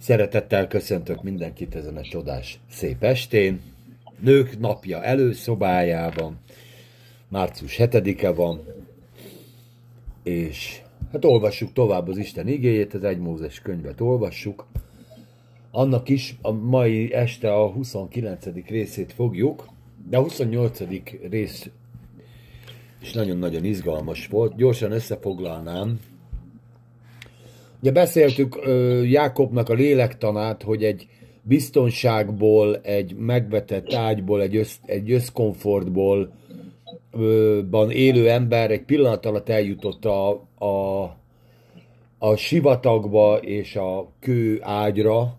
Szeretettel köszöntök mindenkit ezen a csodás szép estén. Nők napja előszobájában. Március 7-e van. És hát olvassuk tovább az Isten igéjét, az egy Mózes könyvet olvassuk. Annak is a mai este a 29. részét fogjuk, de a 28. rész is nagyon-nagyon izgalmas volt. Gyorsan összefoglalnám, Ugye beszéltük ö, Jákobnak a lélektanát, hogy egy biztonságból, egy megvetett ágyból, egy, össz, egy összkomfortból ö, ban élő ember egy pillanat alatt eljutott a, a, a sivatagba és a kő ágyra,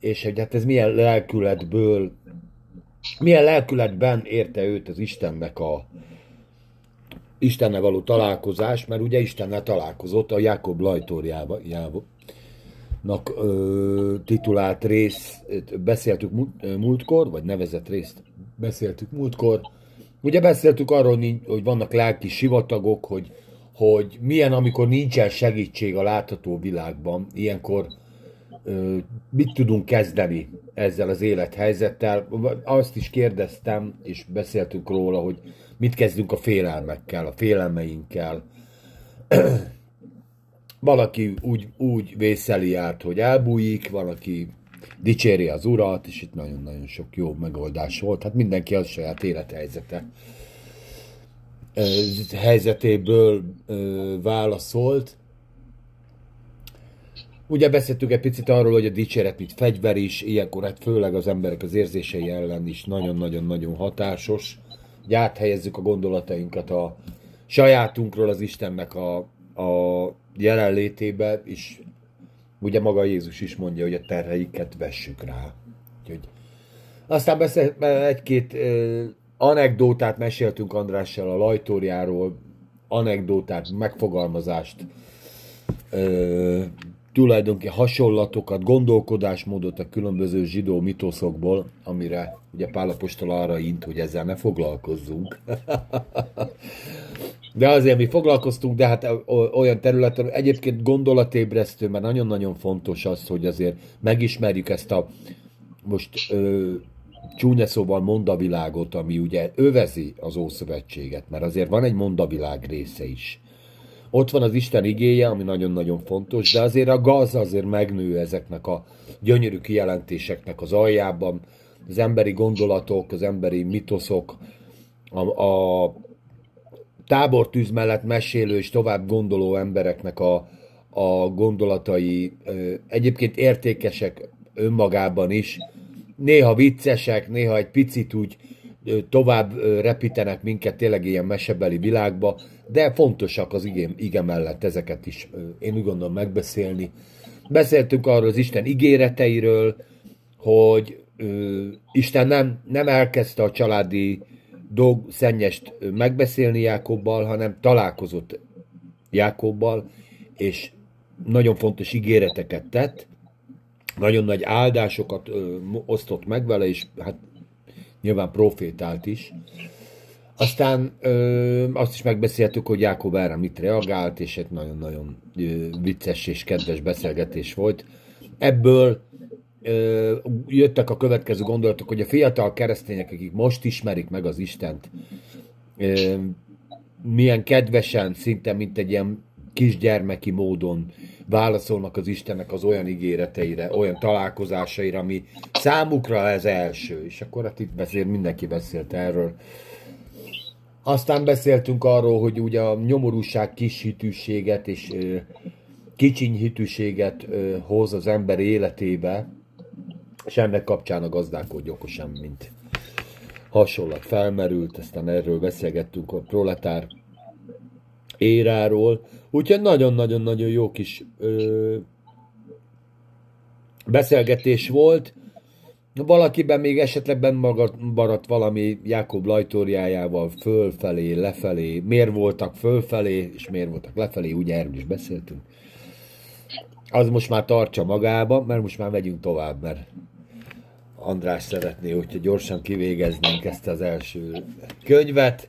és hogy hát ez milyen lelkületből, milyen lelkületben érte őt az Istennek a, Istennel való találkozás, mert ugye Istennel találkozott a Jákob Lajtóriába, ö, titulált rész, beszéltük múltkor, vagy nevezett részt beszéltük múltkor. Ugye beszéltük arról, hogy vannak lelki sivatagok, hogy, hogy milyen, amikor nincsen segítség a látható világban, ilyenkor mit tudunk kezdeni ezzel az élethelyzettel. Azt is kérdeztem, és beszéltünk róla, hogy mit kezdünk a félelmekkel, a félelmeinkkel. valaki úgy, úgy vészeli át, hogy elbújik, valaki dicséri az urat, és itt nagyon-nagyon sok jó megoldás volt. Hát mindenki az saját élethelyzete helyzetéből válaszolt. Ugye beszéltük egy picit arról, hogy a dicséret, mint fegyver is, ilyenkor hát főleg az emberek az érzései ellen is nagyon-nagyon-nagyon hatásos hogy áthelyezzük a gondolatainkat a sajátunkról az Istennek a, a jelenlétébe, és ugye maga Jézus is mondja, hogy a terheiket vessük rá. Úgyhogy aztán beszél, egy-két anekdótát meséltünk Andrással a lajtóriáról, anekdótát, megfogalmazást, tulajdonképpen hasonlatokat, gondolkodásmódot a különböző zsidó mitoszokból, amire ugye Pálapostól arra int, hogy ezzel ne foglalkozzunk. de azért mi foglalkoztunk, de hát olyan területen, egyébként gondolatébresztő, mert nagyon-nagyon fontos az, hogy azért megismerjük ezt a most ö, csúnya szóval mondavilágot, ami ugye övezi az Ószövetséget, mert azért van egy mondavilág része is ott van az Isten igéje, ami nagyon-nagyon fontos, de azért a gaz azért megnő ezeknek a gyönyörű kijelentéseknek az aljában, az emberi gondolatok, az emberi mitoszok, a, a tábortűz mellett mesélő és tovább gondoló embereknek a, a gondolatai egyébként értékesek önmagában is, néha viccesek, néha egy picit úgy tovább repítenek minket tényleg ilyen mesebeli világba, de fontosak az ige, ige mellett ezeket is, én úgy gondolom megbeszélni. Beszéltünk arról az Isten ígéreteiről, hogy ö, Isten nem, nem elkezdte a családi dolg, szennyest megbeszélni Jákobbal, hanem találkozott Jákobbal, és nagyon fontos ígéreteket tett, nagyon nagy áldásokat ö, osztott meg vele, és hát nyilván profétált is. Aztán ö, azt is megbeszéltük, hogy Jákob erre mit reagált, és egy nagyon-nagyon ö, vicces és kedves beszélgetés volt. Ebből ö, jöttek a következő gondolatok, hogy a fiatal keresztények, akik most ismerik meg az Istent, ö, milyen kedvesen, szinte mint egy ilyen kisgyermeki módon válaszolnak az Istennek az olyan ígéreteire, olyan találkozásaira, ami számukra ez első. És akkor hát itt beszél, mindenki beszélt erről. Aztán beszéltünk arról, hogy ugye a nyomorúság kis hitűséget és ö, kicsiny hitűséget ö, hoz az ember életébe, és ennek kapcsán a gazdálkodj okosan, mint hasonlat felmerült, aztán erről beszélgettünk a proletár éráról, úgyhogy nagyon-nagyon-nagyon jó kis ö, beszélgetés volt, valakiben még esetleg benn maradt valami Jákob lajtóriájával fölfelé, lefelé, miért voltak fölfelé, és miért voltak lefelé, ugye erről is beszéltünk. Az most már tartsa magába, mert most már megyünk tovább, mert András szeretné, hogyha gyorsan kivégeznénk ezt az első könyvet.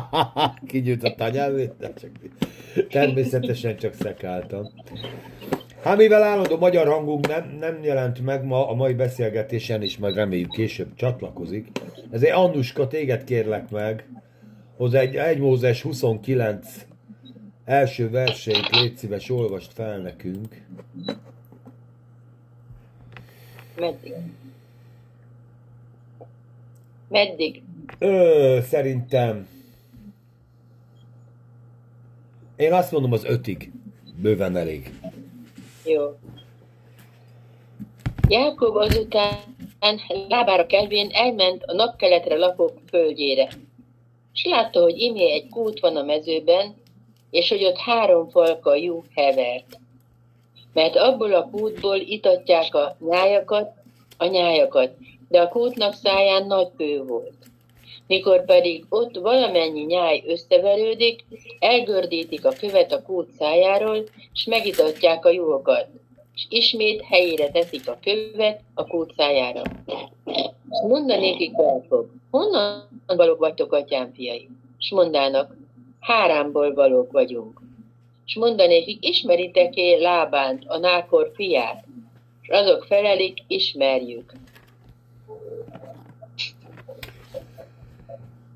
Kigyújtott a nyelvét, de csak természetesen csak szekáltam. Hát mivel állandó magyar hangunk nem, nem jelent meg ma a mai beszélgetésen, és majd reméljük később csatlakozik, ezért Annuska, téged kérlek meg, hozzá egy 1 Mózes 29 első verseit légy szíves, olvast fel nekünk. Meddig? Meddig? Ö, szerintem én azt mondom az ötig. Bőven elég. Jó. Jákob azután lábára kelvén elment a napkeletre lakók földjére. És látta, hogy imé egy kút van a mezőben, és hogy ott három falka jó hevert. Mert abból a kútból itatják a nyájakat, a nyájakat, de a kútnak száján nagy kő volt. Mikor pedig ott valamennyi nyáj összeverődik, elgördítik a követ a kút szájáról, és megitatják a juhokat, és ismét helyére teszik a követ a kút szájára. És mondanékik belfog, honnan valók vagytok, atyám fiai? És mondának, hárámból valók vagyunk. És mondanékik, ismeritek-e Lábánt, a Nákor fiát? És azok felelik, ismerjük.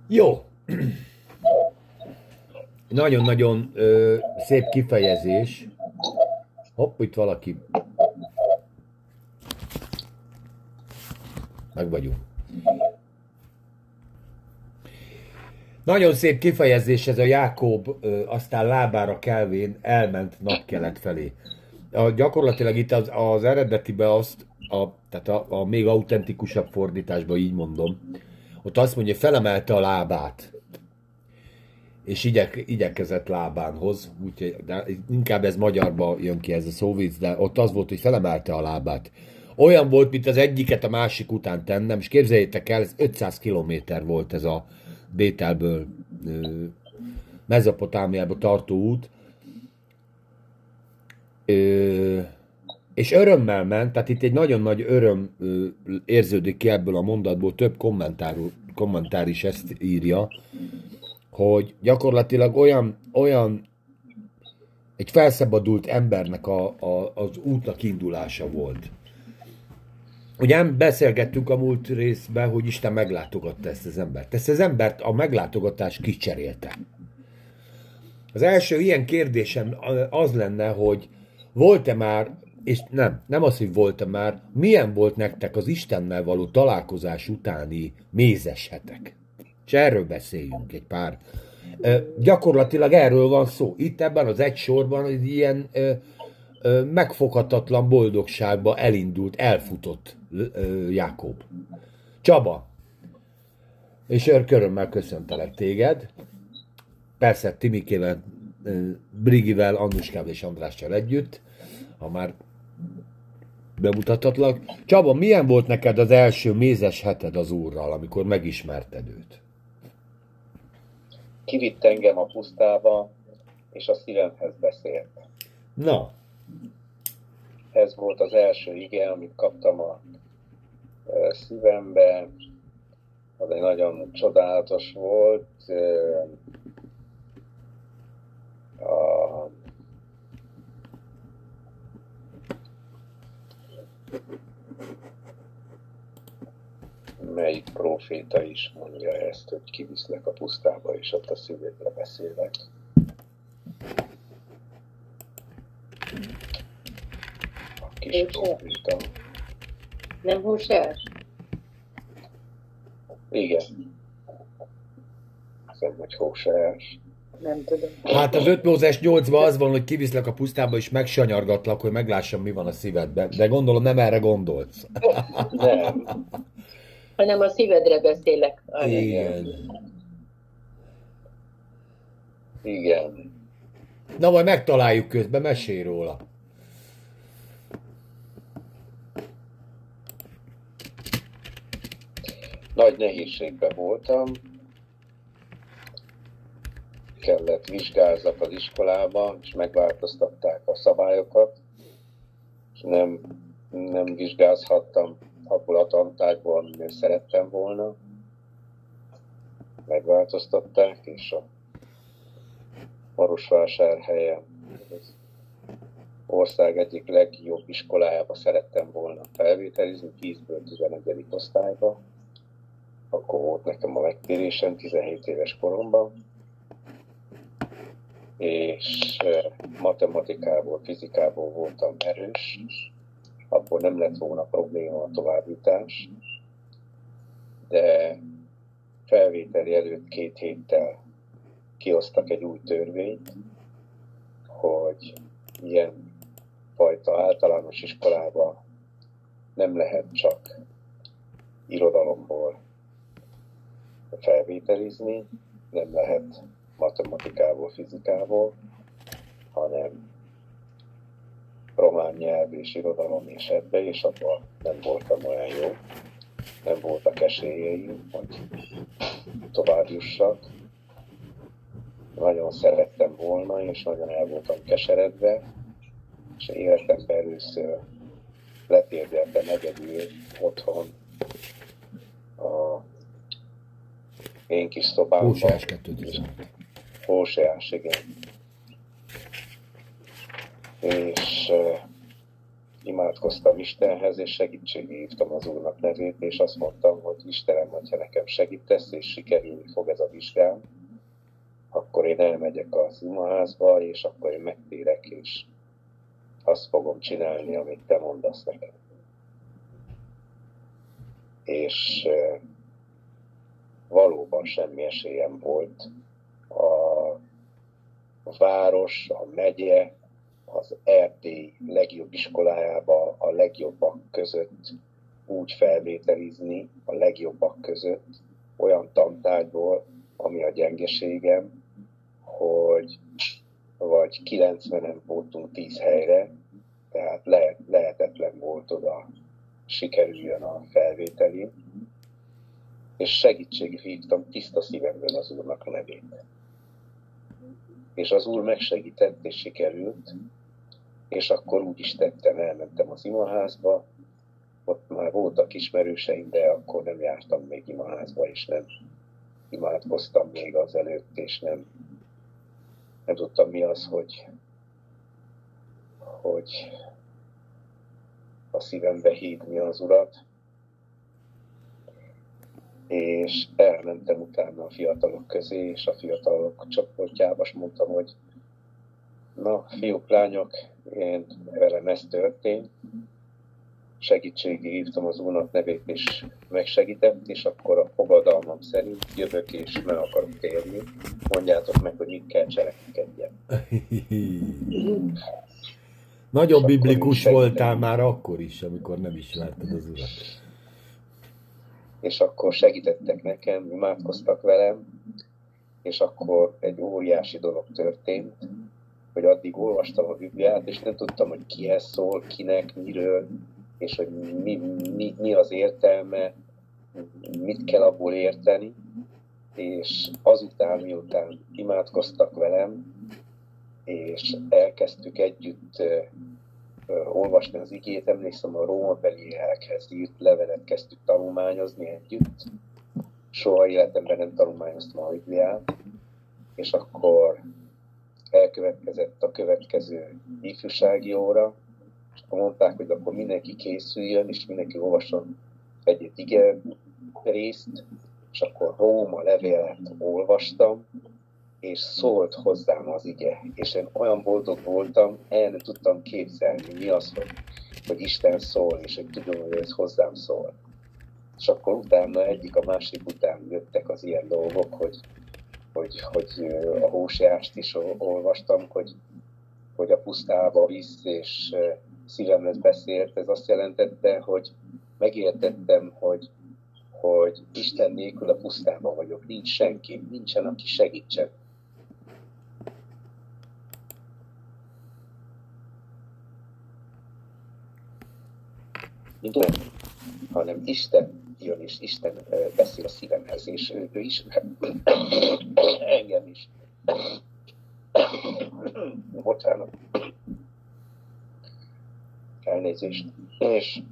Jó. Nagyon-nagyon ö, szép kifejezés. Hopp, itt valaki. Meg vagyunk. Nagyon szép kifejezés ez a Jákob, ö, aztán lábára kelvén elment napkelet felé. A, gyakorlatilag itt az, az eredetibe azt, a, tehát a, a még autentikusabb fordításban így mondom, ott azt mondja, felemelte a lábát, és igyek, igyekezett lábánhoz, úgyhogy de inkább ez magyarba jön ki ez a szóvic, de ott az volt, hogy felemelte a lábát. Olyan volt, mint az egyiket a másik után tennem, és képzeljétek el, ez 500 kilométer volt ez a Bételből Mezopotámiába tartó út. És örömmel ment, tehát itt egy nagyon nagy öröm érződik ki ebből a mondatból, több kommentár, kommentár is ezt írja, hogy gyakorlatilag olyan, olyan egy felszabadult embernek a, a, az útnak indulása volt. Ugye beszélgettünk a múlt részben, hogy Isten meglátogatta ezt az embert. Ezt az embert a meglátogatás kicserélte. Az első ilyen kérdésem az lenne, hogy volt-e már és nem, nem az, hogy volt már, milyen volt nektek az Istennel való találkozás utáni mézes hetek? És erről beszéljünk egy pár. E, gyakorlatilag erről van szó. Itt ebben az egy sorban egy ilyen e, e, megfoghatatlan boldogságba elindult, elfutott e, Jákob. Csaba, és örkörömmel köszöntelek téged. Persze Timikével, Brigivel, Annuskával és Andrással együtt, ha már bemutathatlak. Csaba, milyen volt neked az első mézes heted az úrral, amikor megismerted őt? Kivitt engem a pusztába, és a szívemhez beszélt. Na. Ez volt az első ige, amit kaptam a szívembe. Az egy nagyon csodálatos volt. A melyik proféta is mondja ezt, hogy kivisznek a pusztába, és ott a szívédre beszélek. A kis proféta. Nem Hóseás? Igen. Hiszem, hogy Hóseás. Nem tudom. Hát az 5 Mózes 8 az van, hogy kiviszlek a pusztába, és megsanyargatlak, hogy meglássam, mi van a szívedben. De gondolom nem erre gondolsz. Nem. Hanem a szívedre beszélek. Igen. Igen. Na majd megtaláljuk közben, mesélj róla. Nagy nehézségben voltam, kellett vizsgázzak az iskolába, és megváltoztatták a szabályokat, és nem, nem vizsgázhattam abból a tantárból, amiben szerettem volna. Megváltoztatták, és a Marosvásárhelyen ország egyik legjobb iskolájába szerettem volna felvételizni, 10-ből 11. osztályba. Akkor volt nekem a megtérésem 17 éves koromban. És matematikából, fizikából voltam erős, akkor nem lett volna probléma a továbbítás, de felvételi előtt két héttel kiosztak egy új törvényt, hogy ilyen fajta általános iskolába nem lehet csak irodalomból felvételizni, nem lehet matematikából, fizikából, hanem román nyelv és irodalom és ebbe, és abban nem voltam olyan jó. Nem voltak esélyeim, hogy tovább jussak. Nagyon szerettem volna, és nagyon el voltam keseredve, és életemben először letérdeltem egyedül otthon a én kis szobámban. Hóseás 216. Hóseás, igen. És uh, imádkoztam Istenhez, és segítségé hívtam az Úrnak nevét, és azt mondtam, hogy Istenem, hogyha nekem segítesz, és sikerülni fog ez a vizsgám, akkor én elmegyek az imaházba, és akkor én megtérek, és azt fogom csinálni, amit te mondasz nekem. És valóban semmi esélyem volt. A város, a megye, az Erdély legjobb iskolájába a legjobbak között úgy felvételizni, a legjobbak között, olyan tantárgyból, ami a gyengeségem, hogy vagy 90-en voltunk 10 helyre, tehát lehet, lehetetlen volt oda sikerüljön a felvételi, és segítségre hívtam tiszta szívemben az Úrnak a nevét. És az Úr megsegített, és sikerült, és akkor úgy is tettem, elmentem az imaházba, ott már voltak ismerőseim, de akkor nem jártam még imaházba, és nem imádkoztam még az előtt, és nem nem tudtam mi az, hogy, hogy a szívembe hívni az urat, és elmentem utána a fiatalok közé, és a fiatalok csoportjába, és mondtam, hogy na, fiúk, lányok, én velem ez történt, segítségi hívtam az Úrnak nevét, és megsegített, és akkor a fogadalmam szerint jövök és meg akarok térni. Mondjátok meg, hogy mit kell cselekedjen. Nagyon biblikus voltál már akkor is, amikor nem ismerted az Urat. És akkor segítettek nekem, imádkoztak velem, és akkor egy óriási dolog történt, hogy addig olvastam a Bibliát, és nem tudtam, hogy kihez szól, kinek, miről, és hogy mi, mi, mi az értelme, mit kell abból érteni, és azután, miután imádkoztak velem, és elkezdtük együtt olvasni az igét, emlékszem a Róma beliekhez írt levelet kezdtük tanulmányozni együtt. Soha életemben nem tanulmányoztam a Bibliát, és akkor elkövetkezett a következő ifjúsági óra, és akkor mondták, hogy akkor mindenki készüljön, és mindenki olvasson egy ige részt, és akkor Róma levélet olvastam, és szólt hozzám az ige. És én olyan boldog voltam, el nem tudtam képzelni, mi az, hogy, hogy Isten szól, és hogy tudom, hogy ez hozzám szól. És akkor utána egyik a másik után jöttek az ilyen dolgok, hogy, hogy, hogy a hósiást is olvastam, hogy, hogy a pusztába visz, és szívemhez beszélt, ez azt jelentette, hogy megértettem, hogy, hogy Isten nélkül a pusztában vagyok, nincs senki, nincsen, aki segítsen. Nincs hanem Isten jön, és Isten beszél a szívemhez, és ő, ő ismer engem is. Bocsánat elnézést, és,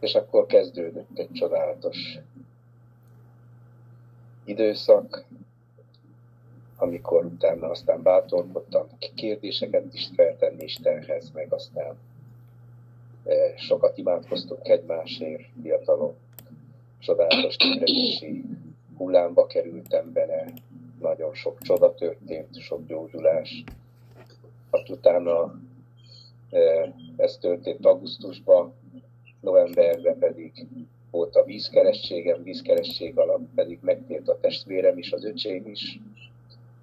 és akkor kezdődött egy csodálatos időszak, amikor utána aztán bátorkodtam kérdéseket is feltenni Istenhez, meg aztán sokat imádkoztunk egymásért, fiatalok, csodálatos kérdési hullámba kerültem bele, nagyon sok csoda történt, sok gyógyulás. Hát utána e, ez történt augusztusban, novemberben pedig volt a vízkerességem, vízkeresség alatt pedig megtért a testvérem is, az öcsém is,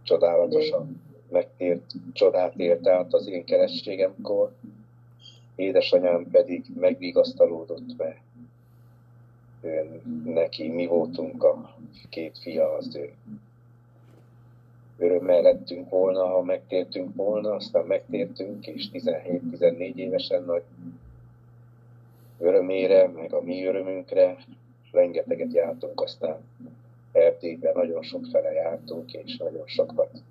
csodálatosan megtért, csodát ért át az én kerességemkor. Édesanyám pedig megvigasztalódott, mert ő, neki mi voltunk a két fia az ő. Örömmel lettünk volna, ha megtértünk volna, aztán megtértünk, és 17-14 évesen nagy örömére, meg a mi örömünkre rengeteget jártunk, aztán Erdélyben nagyon sok fele jártunk, és nagyon sokat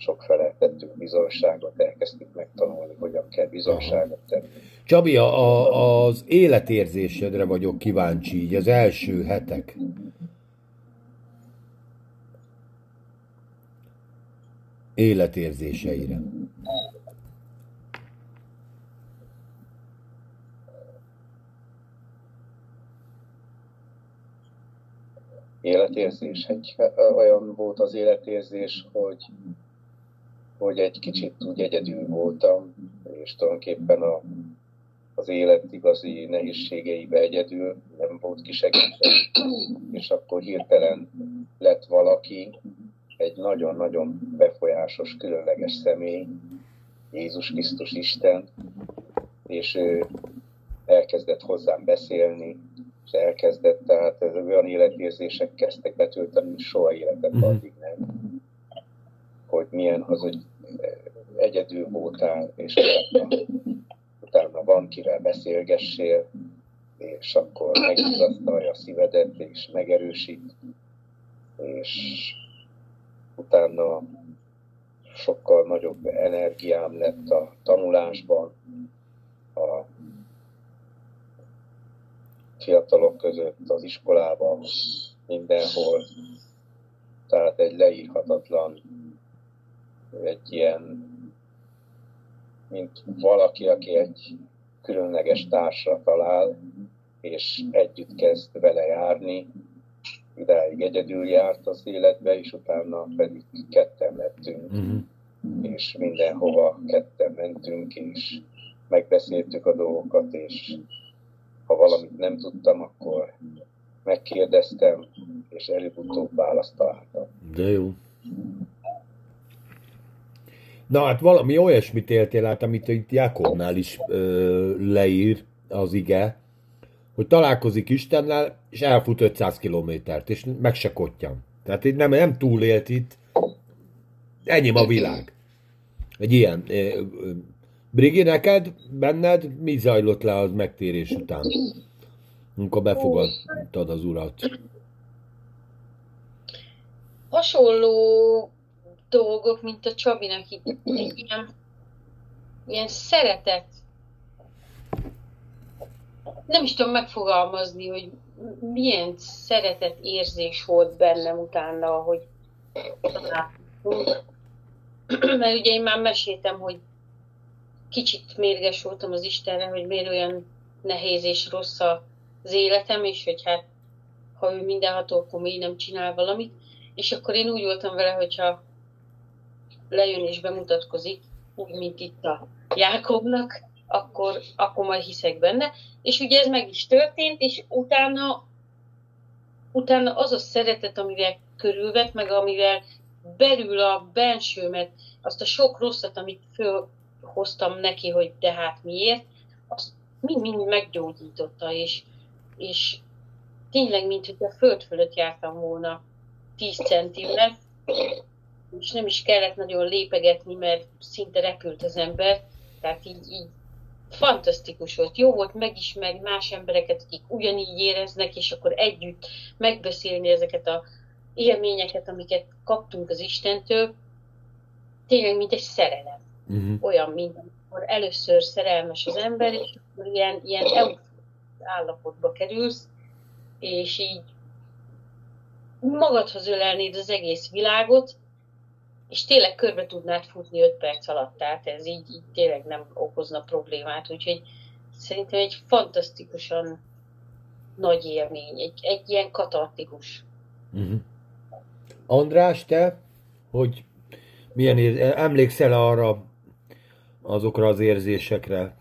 sok fele tettünk bizonságot, elkezdtük megtanulni, hogyan kell bizonságot tenni. Csabi, a, a, az életérzésedre vagyok kíváncsi, így az első hetek. Életérzéseire. életérzés. Egy, olyan volt az életérzés, hogy, hogy egy kicsit úgy egyedül voltam, és tulajdonképpen a, az élet igazi nehézségeibe egyedül nem volt kisegítő, és akkor hirtelen lett valaki, egy nagyon-nagyon befolyásos, különleges személy, Jézus Krisztus Isten, és ő elkezdett hozzám beszélni, és elkezdett, tehát ez olyan életérzések kezdtek betölteni, soha életet mm. addig. Hogy milyen az, hogy egyedül voltál, és utána, van kivel beszélgessél, és akkor megizasztalja a szívedet, és megerősít, és utána sokkal nagyobb energiám lett a tanulásban, a fiatalok között, az iskolában, mindenhol. Tehát egy leírhatatlan, egy ilyen, mint valaki, aki egy különleges társra talál, és együtt kezd vele járni, idáig egyedül járt az életbe, és utána pedig ketten lettünk, uh-huh. és mindenhova ketten mentünk, és megbeszéltük a dolgokat, és ha valamit nem tudtam, akkor megkérdeztem, és előbb-utóbb választ találtam. De jó. Na hát valami olyasmit éltél át, amit itt Jakobnál is ö, leír az ige, hogy találkozik Istennel, és elfut 500 kilométert, és meg se kottyan. Tehát itt nem, nem túlélt itt, ennyi a világ. Egy ilyen Brigi, neked, benned mi zajlott le az megtérés után? Amikor befogadtad az urat? Hasonló dolgok, mint a Csabinak itt. Ilyen, ilyen szeretet. Nem is tudom megfogalmazni, hogy milyen szeretet érzés volt bennem utána, hogy mert ugye én már meséltem, hogy kicsit mérges voltam az Istenre, hogy miért olyan nehéz és rossz az életem, és hogy hát ha ő mindenható, akkor még nem csinál valamit. És akkor én úgy voltam vele, hogyha lejön és bemutatkozik, úgy, mint itt a Jákobnak, akkor, akkor majd hiszek benne. És ugye ez meg is történt, és utána, utána az a szeretet, amivel körülvet, meg amivel belül a bensőmet, azt a sok rosszat, amit föl, hoztam neki, hogy de hát miért, azt mind-mind meggyógyította, és, és tényleg, mint hogy a föld fölött jártam volna 10 centivel, és nem is kellett nagyon lépegetni, mert szinte repült az ember, tehát így, így fantasztikus volt. Jó volt megismerni más embereket, akik ugyanígy éreznek, és akkor együtt megbeszélni ezeket a élményeket, amiket kaptunk az Istentől, tényleg, mint egy szerelem uh-huh. olyan, mint amikor először szerelmes az ember, és akkor ilyen, ilyen állapotba kerülsz, és így magadhoz ölelnéd az egész világot, és tényleg körbe tudnád futni 5 perc alatt, tehát ez így, így tényleg nem okozna problémát, úgyhogy szerintem egy fantasztikusan nagy élmény, egy, egy ilyen katartikus. Uh-huh. András, te, hogy milyen ér... emlékszel arra azokra az érzésekre?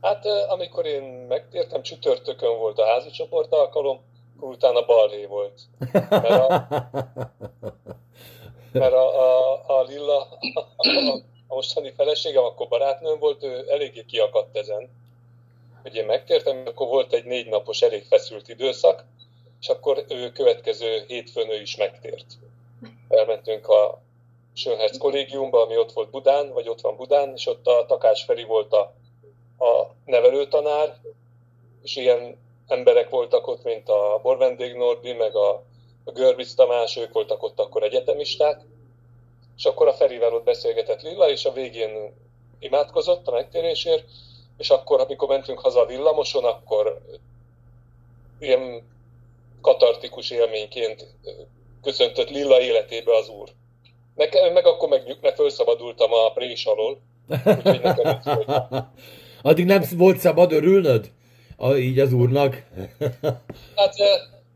Hát amikor én megtértem, csütörtökön volt a házi csoport alkalom, akkor utána balhé volt. Mert a, mert a, a, a Lilla, a, a mostani feleségem, akkor barátnőm volt, ő eléggé kiakadt ezen. Hogy én megtértem, akkor volt egy négy napos elég feszült időszak, és akkor ő következő hétfőn ő is megtért. Elmentünk a Sönherz kollégiumba, ami ott volt Budán, vagy ott van Budán, és ott a Takács Feri volt a, a nevelőtanár, és ilyen emberek voltak ott, mint a Borvendég Nordi, meg a, a Görbic Tamás, ők voltak ott akkor egyetemisták, és akkor a Ferivel ott beszélgetett Lilla, és a végén imádkozott a megtérésért, és akkor, amikor mentünk haza a villamoson, akkor ilyen katartikus élményként köszöntött Lilla életébe az úr. Nekem, meg akkor meg, meg felszabadultam a prés alól, úgyhogy nekem Addig nem volt szabad örülnöd? A, így az úrnak? hát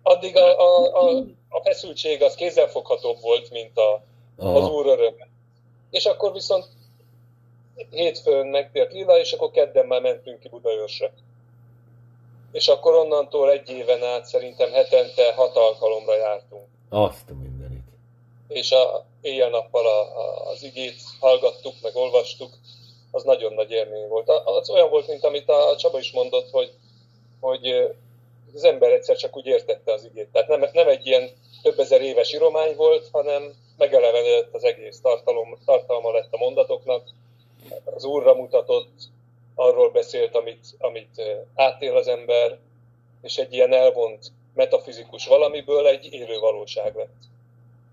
addig a, a, a, a feszültség az kézzelfoghatóbb volt, mint a, az úr öröme. És akkor viszont hétfőn megtért Lila, és akkor kedden már mentünk ki Budaörsre. És akkor onnantól egy éven át szerintem hetente hat alkalomra jártunk. Azt a mindenit. És a éjjel-nappal a, a, az igét hallgattuk, meg olvastuk, az nagyon nagy élmény volt. Az olyan volt, mint amit a Csaba is mondott, hogy, hogy az ember egyszer csak úgy értette az igét. Tehát nem, nem egy ilyen több ezer éves iromány volt, hanem megelevenedett az egész tartalom, tartalma lett a mondatoknak, az Úrra mutatott, arról beszélt, amit, amit átél az ember, és egy ilyen elvont metafizikus valamiből egy élő valóság lett.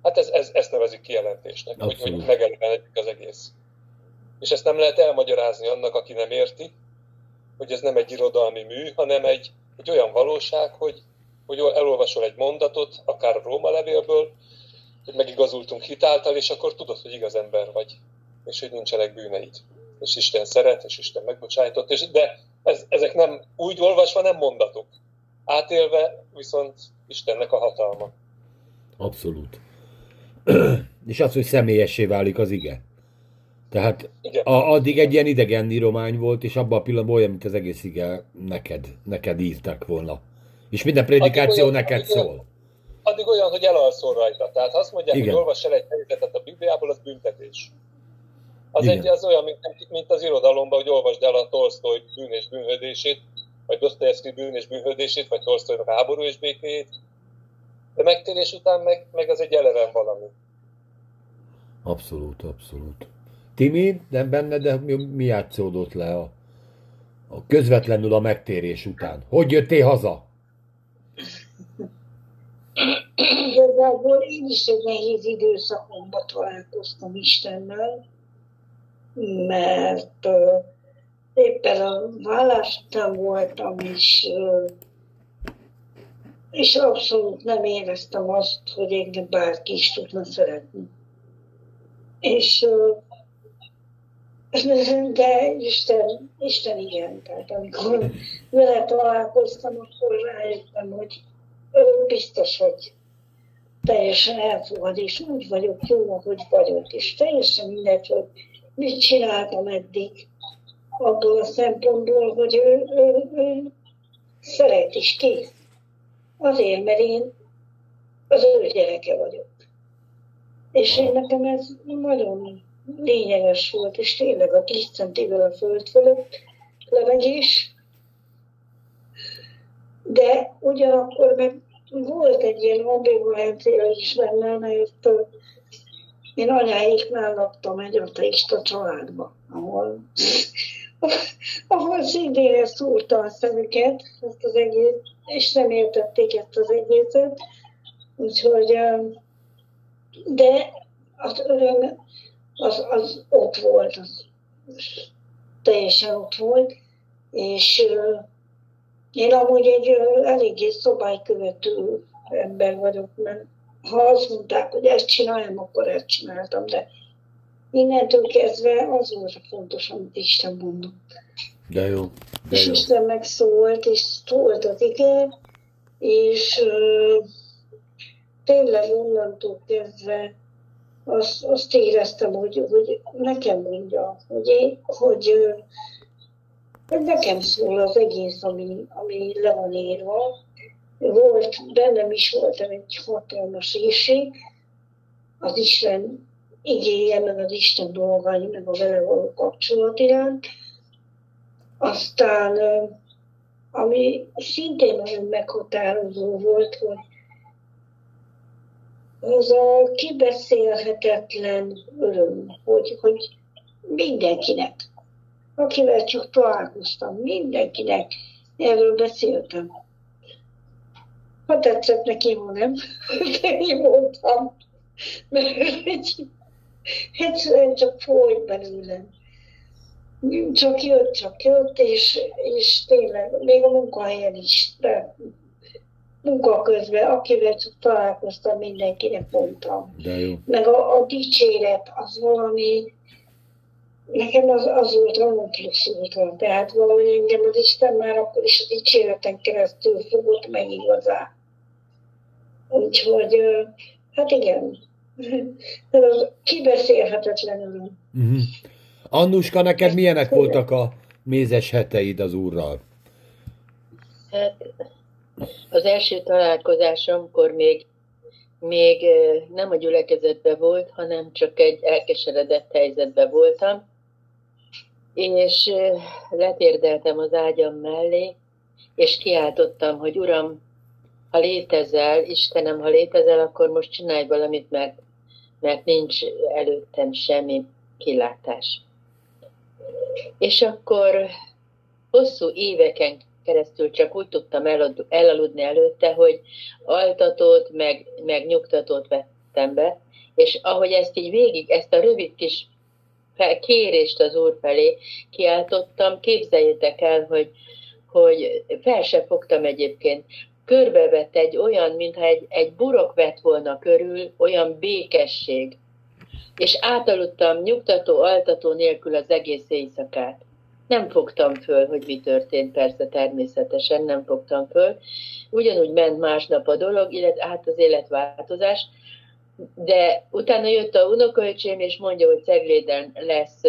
Hát ez, ez, ezt nevezik kijelentésnek, hogy, hogy megelevenedik az egész. És ezt nem lehet elmagyarázni annak, aki nem érti, hogy ez nem egy irodalmi mű, hanem egy, egy olyan valóság, hogy, hogy elolvasol egy mondatot, akár a Róma levélből, hogy megigazultunk hitáltal, és akkor tudod, hogy igaz ember vagy, és hogy nincsenek bűneid. És Isten szeret, és Isten megbocsájtott, és, de ez, ezek nem úgy olvasva nem mondatok. Átélve viszont Istennek a hatalma. Abszolút. és az, hogy személyessé válik az ige. Tehát a, addig egy ilyen idegen íromány volt, és abban a pillanatban olyan, mint az egész ige neked, neked írtak volna. És minden predikáció olyan, neked addig szól. Olyan, addig olyan, hogy elalszol rajta. Tehát azt mondják, Igen. hogy olvass el egy helyzetet a Bibliából, az büntetés. Az, egy, az olyan, mint, mint az irodalomban, hogy olvasd el a Tolstoy bűn és bűnhődését, vagy Dostoyevsky bűn és bűnhődését, vagy Tolstoynak a háború és békéjét. De megtérés után meg, meg az egy eleven valami. Abszolút, abszolút. Timi, nem benne, de mi, mi játszódott le a, a közvetlenül a megtérés után? Hogy jöttél haza? Igazából én is egy nehéz időszakomban találkoztam Istennel, mert uh, éppen a vállás után voltam, és, uh, és abszolút nem éreztem azt, hogy engem bárki is tudna szeretni. És uh, de Isten, Isten igen, tehát amikor vele találkoztam, akkor rájöttem, hogy ő biztos, hogy teljesen elfogad, és úgy vagyok jó, hogy vagyok, és teljesen mindegy, hogy mit csináltam eddig, abból a szempontból, hogy ő, ő, ő szeret is kész. Azért, mert én az ő gyereke vagyok. És én nekem ez nagyon lényeges volt, és tényleg a 10 centivel a föld fölött levegés, de ugyanakkor meg volt egy ilyen ambivalencia is benne, mert én anyáiknál laktam egy ateista családba, ahol, ahol szintén szúrta a szemüket, ezt az egész, és nem értették ezt az egészet. Úgyhogy, de az öröm, az, az ott volt, az teljesen ott volt, és én amúgy egy eléggé szobálykövető ember vagyok, mert ha azt mondták, hogy ezt csináljam, akkor ezt csináltam, de innentől kezdve az volt a fontos, amit Isten mondott. De jó. De és jó. Isten megszólt, és szólt az ige, és uh, tényleg onnantól kezdve azt, azt éreztem, hogy, hogy nekem mondja, hogy, hogy nekem szól az egész, ami, ami le van írva. Volt, bennem is volt egy hatalmas éjség, az Isten igéje, meg az Isten dolgai, meg a vele való kapcsolat iránt. Aztán, ami szintén nagyon meghatározó volt, hogy az a kibeszélhetetlen öröm, hogy, hogy mindenkinek, akivel csak találkoztam, mindenkinek erről beszéltem. Ha tetszett neki, ha nem, de én voltam, mert egyszerűen csak folyt belőlem. Csak jött, csak jött, és, és tényleg, még a munkahelyen is, de munka közben, akivel csak találkoztam, mindenkinek mondtam. De jó. Meg a, a dicséret, az valami, nekem az, az volt nagyon plusz úton. Tehát valahogy engem az Isten már akkor is a dicséreten keresztül fogott meg igazán. Úgyhogy, hát igen, ez az kibeszélhetetlen öröm. Uh-huh. Annuska, neked milyenek voltak a mézes heteid az úrral? Hát az első találkozásomkor még, még nem a gyülekezetben volt, hanem csak egy elkeseredett helyzetben voltam, és letérdeltem az ágyam mellé, és kiáltottam, hogy Uram, ha létezel, Istenem, ha létezel, akkor most csinálj valamit, mert, mert nincs előttem semmi kilátás. És akkor hosszú éveken keresztül csak úgy tudtam elaludni előtte, hogy altatót, meg, meg nyugtatót vettem be, és ahogy ezt így végig, ezt a rövid kis kérést az úr felé kiáltottam, képzeljétek el, hogy, hogy fel se fogtam egyébként. Körbevett egy olyan, mintha egy, egy burok vett volna körül, olyan békesség. És átaludtam nyugtató, altató nélkül az egész éjszakát. Nem fogtam föl, hogy mi történt, persze természetesen nem fogtam föl. Ugyanúgy ment másnap a dolog, illetve hát az életváltozás, de utána jött a unokaöcsém, és mondja, hogy Cegléden lesz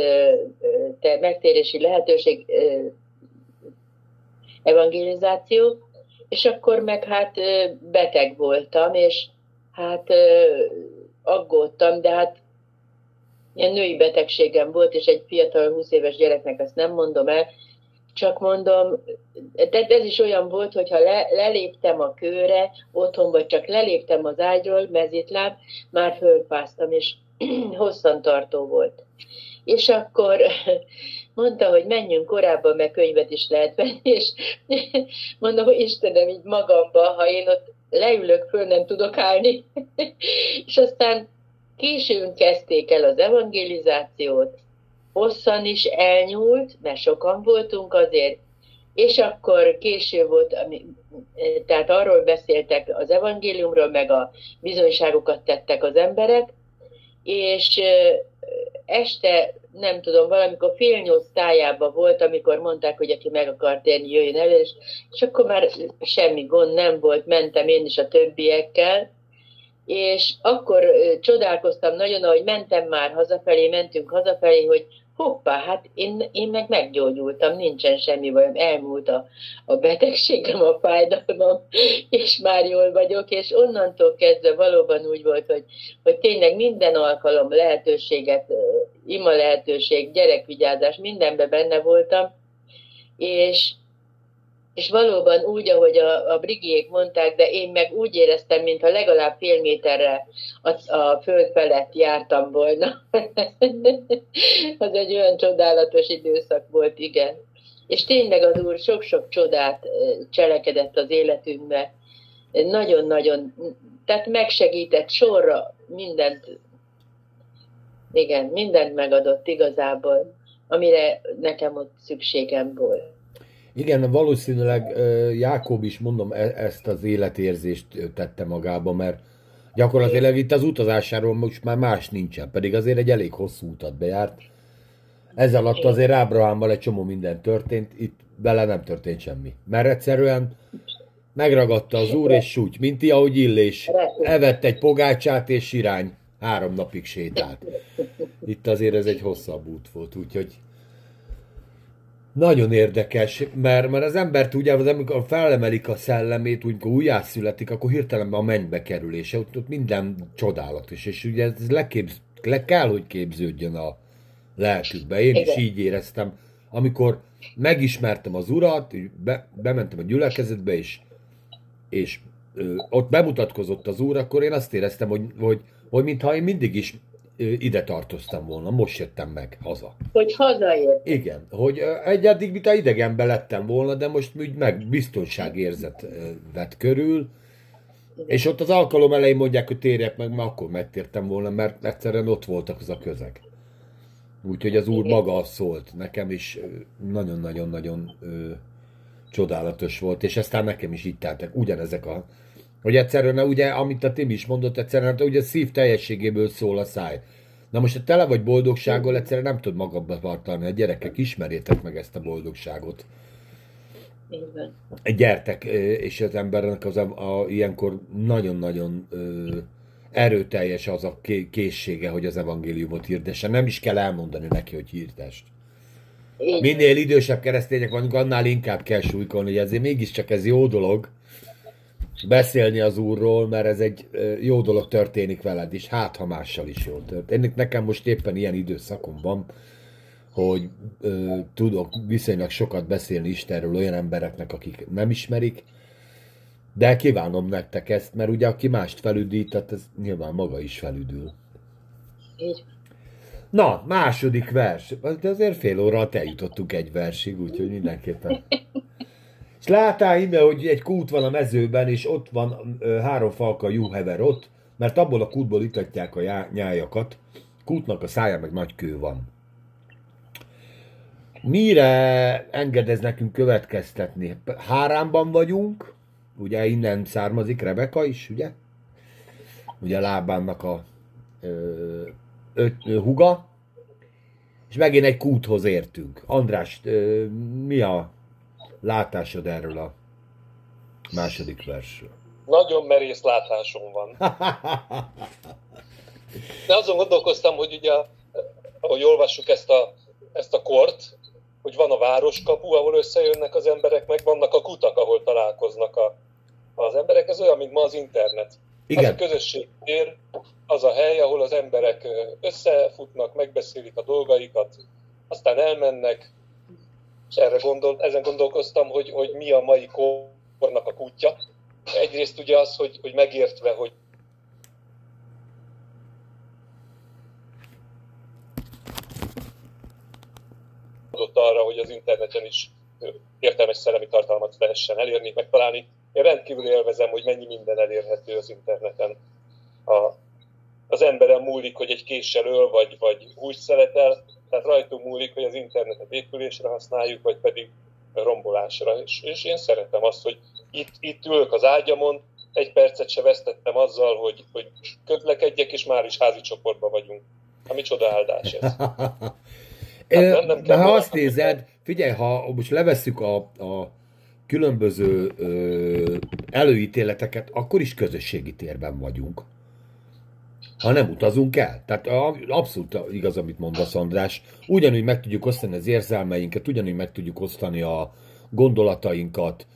te megtérési lehetőség, evangelizáció, és akkor meg hát beteg voltam, és hát aggódtam, de hát ilyen női betegségem volt, és egy fiatal 20 éves gyereknek ezt nem mondom el, csak mondom, de ez is olyan volt, hogyha le, leléptem a kőre, otthon vagy csak leléptem az ágyról, mezitláb, már fölpáztam, és hosszantartó volt. És akkor mondta, hogy menjünk korábban, mert könyvet is lehet venni, és mondom, hogy Istenem, így magamba, ha én ott leülök, föl nem tudok állni. és aztán Későn kezdték el az evangelizációt, hosszan is elnyúlt, mert sokan voltunk azért, és akkor késő volt, ami, tehát arról beszéltek az evangéliumról, meg a bizonyságokat tettek az emberek, és este, nem tudom, valamikor fél nyolc tájában volt, amikor mondták, hogy aki meg akar térni, jöjjön elő, és, és akkor már semmi gond nem volt, mentem én is a többiekkel, és akkor csodálkoztam nagyon, ahogy mentem már hazafelé, mentünk hazafelé, hogy hoppá, hát én, én meg meggyógyultam, nincsen semmi bajom, elmúlt a, a betegségem, a fájdalmam, és már jól vagyok, és onnantól kezdve valóban úgy volt, hogy, hogy tényleg minden alkalom lehetőséget, ima lehetőség, gyerekvigyázás, mindenben benne voltam, és és valóban úgy, ahogy a, a brigiék mondták, de én meg úgy éreztem, mintha legalább fél méterre a, a föld felett jártam volna. az egy olyan csodálatos időszak volt, igen. És tényleg az Úr sok-sok csodát cselekedett az életünkbe. Nagyon-nagyon, tehát megsegített sorra mindent, igen, mindent megadott igazából, amire nekem ott szükségem volt. Igen, valószínűleg Jákob is, mondom, e- ezt az életérzést tette magába, mert Gyakorlatilag itt az utazásáról most már más nincsen, pedig azért egy elég hosszú utat bejárt. Ez alatt azért Ábrahámmal egy csomó minden történt, itt bele nem történt semmi. Mert egyszerűen megragadta az úr és súgy, mint ahogy Illés. Evett egy pogácsát és irány. Három napig sétált. Itt azért ez egy hosszabb út volt, úgyhogy nagyon érdekes, mert, mert az ember tudja, az amikor felemelik a szellemét, úgy, amikor újjászületik, akkor hirtelen a mennybe kerül, és ott, ott minden csodálatos, és ugye ez leképz, le kell, hogy képződjön a lelkükbe. Én is így éreztem, amikor megismertem az urat, be, bementem a gyülekezetbe, és, és ö, ott bemutatkozott az úr, akkor én azt éreztem, hogy, hogy, hogy mintha én mindig is ide tartoztam volna, most jöttem meg haza. Hogy hazaért. Igen, hogy egy addig, mint a idegenbe lettem volna, de most úgy meg biztonságérzet vett körül, és ott az alkalom elején mondják, hogy térjek meg, mert akkor megtértem volna, mert egyszerűen ott voltak az a közeg. Úgyhogy az úr maga szólt nekem is nagyon-nagyon-nagyon csodálatos volt, és aztán nekem is így teltek ugyanezek a hogy egyszerűen, ugye, amit a Tim is mondott, egyszerűen, hát ugye szív teljességéből szól a száj. Na most, ha tele vagy boldogsággal, egyszerűen nem tud magadba tartani. A gyerekek, ismerjétek meg ezt a boldogságot. Igen. Gyertek, és az embernek az a, a, ilyenkor nagyon-nagyon ö, erőteljes az a készsége, hogy az evangéliumot hirdesse. Nem is kell elmondani neki, hogy hirdest. Minél idősebb keresztények vagyunk, annál inkább kell súlykolni, hogy ezért mégiscsak ez jó dolog, beszélni az úrról, mert ez egy jó dolog történik veled is, hát ha mással is jól történik. Nekem most éppen ilyen időszakom van, hogy ö, tudok viszonylag sokat beszélni Istenről olyan embereknek, akik nem ismerik, de kívánom nektek ezt, mert ugye aki mást felüdített, ez nyilván maga is felüdül. Így. Na, második vers. De azért fél óra eljutottunk egy versig, úgyhogy mindenképpen és látál ide, hogy egy kút van a mezőben, és ott van ö, három falka juhever ott, mert abból a kútból itatják a já- nyájakat. Kútnak a szája meg nagy kő van. Mire engedez nekünk következtetni? Háránban vagyunk, ugye innen származik Rebeka is, ugye? Ugye Lábánnak a ö, öt, ö, huga, és megint egy kúthoz értünk. András, ö, mi a látásod erről a második versről? Nagyon merész látásom van. De azon gondolkoztam, hogy ugye, ahogy olvassuk ezt a, ezt a kort, hogy van a városkapu, ahol összejönnek az emberek, meg vannak a kutak, ahol találkoznak a, az emberek. Ez olyan, mint ma az internet. Igen. Az a közösség tér, az a hely, ahol az emberek összefutnak, megbeszélik a dolgaikat, aztán elmennek, és erre gondol, ezen gondolkoztam, hogy, hogy mi a mai kornak a kutya. Egyrészt ugye az, hogy, hogy megértve, hogy adott arra, hogy az interneten is értelmes szellemi tartalmat lehessen elérni, megtalálni. Én rendkívül élvezem, hogy mennyi minden elérhető az interneten. A, az emberen múlik, hogy egy késsel öl, vagy, vagy húst szeretel, tehát rajtunk múlik, hogy az internetet épülésre használjuk, vagy pedig rombolásra. És, és én szeretem azt, hogy itt, itt ülök az ágyamon, egy percet se vesztettem azzal, hogy, hogy közlekedjek, és már is házi csoportban vagyunk. Ami csoda áldás ez. Hát nem, nem De ha azt nézed, figyelj, ha most levesszük a, a különböző ö, előítéleteket, akkor is közösségi térben vagyunk ha nem utazunk el. Tehát abszolút igaz, amit mondasz, András. Ugyanúgy meg tudjuk osztani az érzelmeinket, ugyanúgy meg tudjuk osztani a gondolatainkat,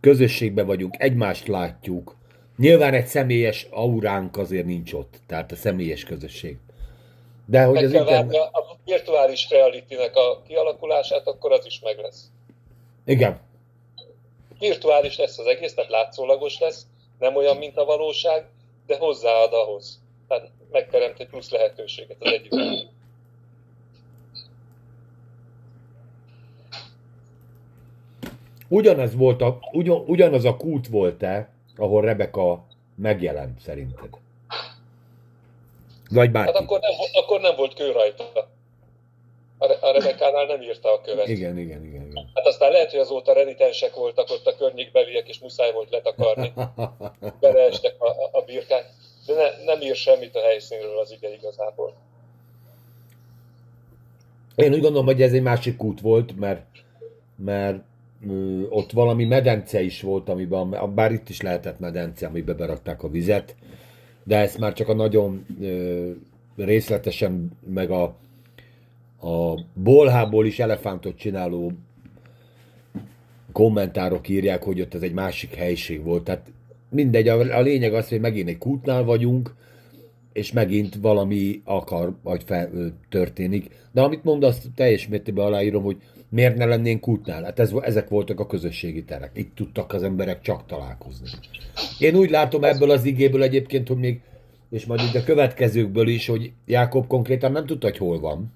közösségbe vagyunk, egymást látjuk. Nyilván egy személyes auránk azért nincs ott, tehát a személyes közösség. De hogy meg az internet... a virtuális reality a kialakulását, akkor az is meg lesz. Igen. Virtuális lesz az egész, tehát látszólagos lesz, nem olyan, mint a valóság, de hozzáad ahhoz tehát megteremt egy plusz lehetőséget az egyik. Ugyanez volt a, ugyan, ugyanaz a kút volt-e, ahol Rebeka megjelent szerinted? Vagy bárki? Hát akkor nem, akkor nem volt kő rajta. A, a Rebekánál nem írta a követ. Igen, igen, igen, igen. Hát aztán lehet, hogy azóta renitensek voltak ott a környékbeliek, és muszáj volt letakarni. Beleestek a, a, a birkák. De ne, nem ír semmit a helyszínről az ige igazából. Én úgy gondolom, hogy ez egy másik út volt, mert, mert ott valami medence is volt, amiben, bár itt is lehetett medence, amiben berakták a vizet, de ezt már csak a nagyon részletesen, meg a, a bolhából is elefántot csináló kommentárok írják, hogy ott ez egy másik helység volt. Tehát mindegy, a, a lényeg az, hogy megint egy kútnál vagyunk, és megint valami akar, vagy fel, történik. De amit mondasz, teljes mértékben aláírom, hogy miért ne lennénk kútnál? Hát ez, ezek voltak a közösségi terek. Itt tudtak az emberek csak találkozni. Én úgy látom ebből az igéből egyébként, hogy még, és majd itt a következőkből is, hogy Jákob konkrétan nem tudta, hogy hol van.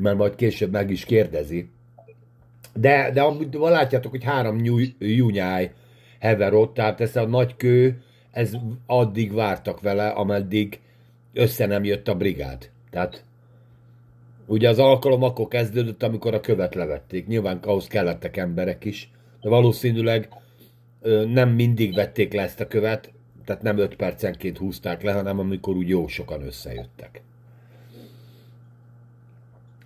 Mert majd később meg is kérdezi. De, de amúgy látjátok, hogy három nyújnyáj hever ott, tehát ez a nagy kő, ez addig vártak vele, ameddig össze nem jött a brigád. Tehát ugye az alkalom akkor kezdődött, amikor a követ levették. Nyilván ahhoz kellettek emberek is, de valószínűleg nem mindig vették le ezt a követ, tehát nem 5 percenként húzták le, hanem amikor úgy jó sokan összejöttek.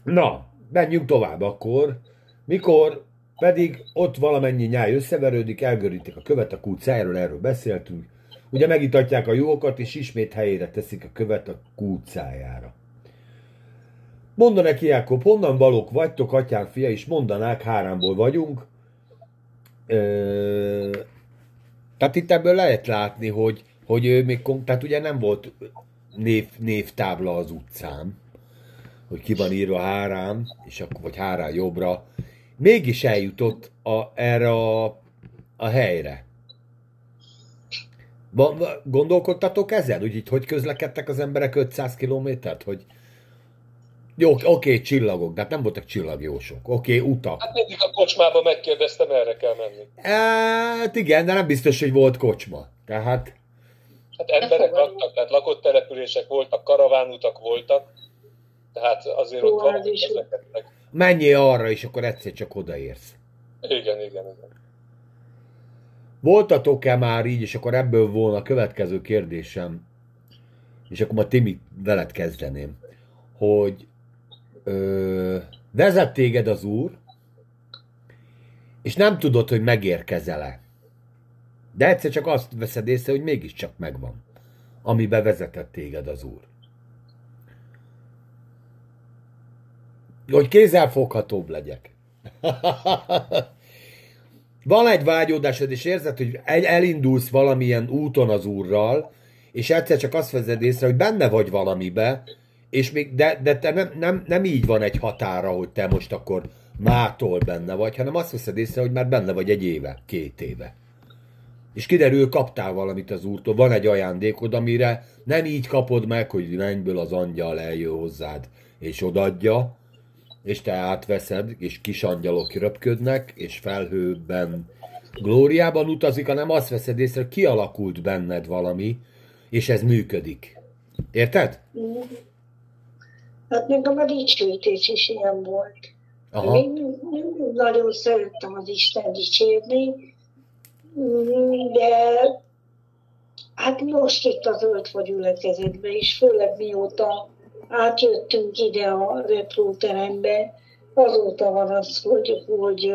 Na, menjünk tovább akkor. Mikor pedig ott valamennyi nyáj összeverődik, elgörítik a követ a kútszájáról, erről beszéltünk. Ugye megitatják a jókat, és ismét helyére teszik a követ a kútszájára. Mondd neki, Jákob, honnan valók vagytok, atyám fia, és mondanák, háromból vagyunk. Ö... Tehát itt ebből lehet látni, hogy, hogy ő még, tehát ugye nem volt név, névtábla az utcán, hogy ki van írva hárám, és akkor, vagy hárán jobbra, mégis eljutott a, erre a, a helyre. Ba, gondolkodtatok ezen, hogy itt hogy közlekedtek az emberek 500 kilométert, hogy jó, oké, okay, csillagok, de hát nem voltak csillagjósok. Oké, okay, utak. Hát mindig a kocsmába megkérdeztem, erre kell menni. Hát igen, de nem biztos, hogy volt kocsma. Tehát... Hát emberek laktak, tehát lakott települések voltak, karavánutak voltak, tehát azért ott van ezeket meg. Menjél arra, és akkor egyszer csak odaérsz. Igen, igen, igen. Voltatok-e már így, és akkor ebből volna a következő kérdésem, és akkor ma Timi veled kezdeném, hogy ö, vezet téged az Úr, és nem tudod, hogy megérkezel-e. De egyszer csak azt veszed észre, hogy mégiscsak megvan, ami bevezetett téged az Úr. Hogy kézzelfoghatóbb legyek. Van egy vágyódásod, és érzed, hogy elindulsz valamilyen úton az Úrral, és egyszer csak azt vezed észre, hogy benne vagy valamibe, és még, de, de te nem, nem, nem így van egy határa, hogy te most akkor mától benne vagy, hanem azt veszed észre, hogy már benne vagy egy éve, két éve. És kiderül, kaptál valamit az úrtól, van egy ajándékod, amire nem így kapod meg, hogy mennyből az angyal eljön hozzád, és odadja, és te átveszed, és kis angyalok röpködnek, és felhőben glóriában utazik, hanem azt veszed észre, kialakult benned valami, és ez működik. Érted? Hát nekem a dicsőítés is ilyen volt. Aha. Én nagyon szerettem az Isten dicsérni, de hát most itt az ölt gyülekezetbe is, főleg mióta átjöttünk ide a repróterembe, azóta van az, hogy, hogy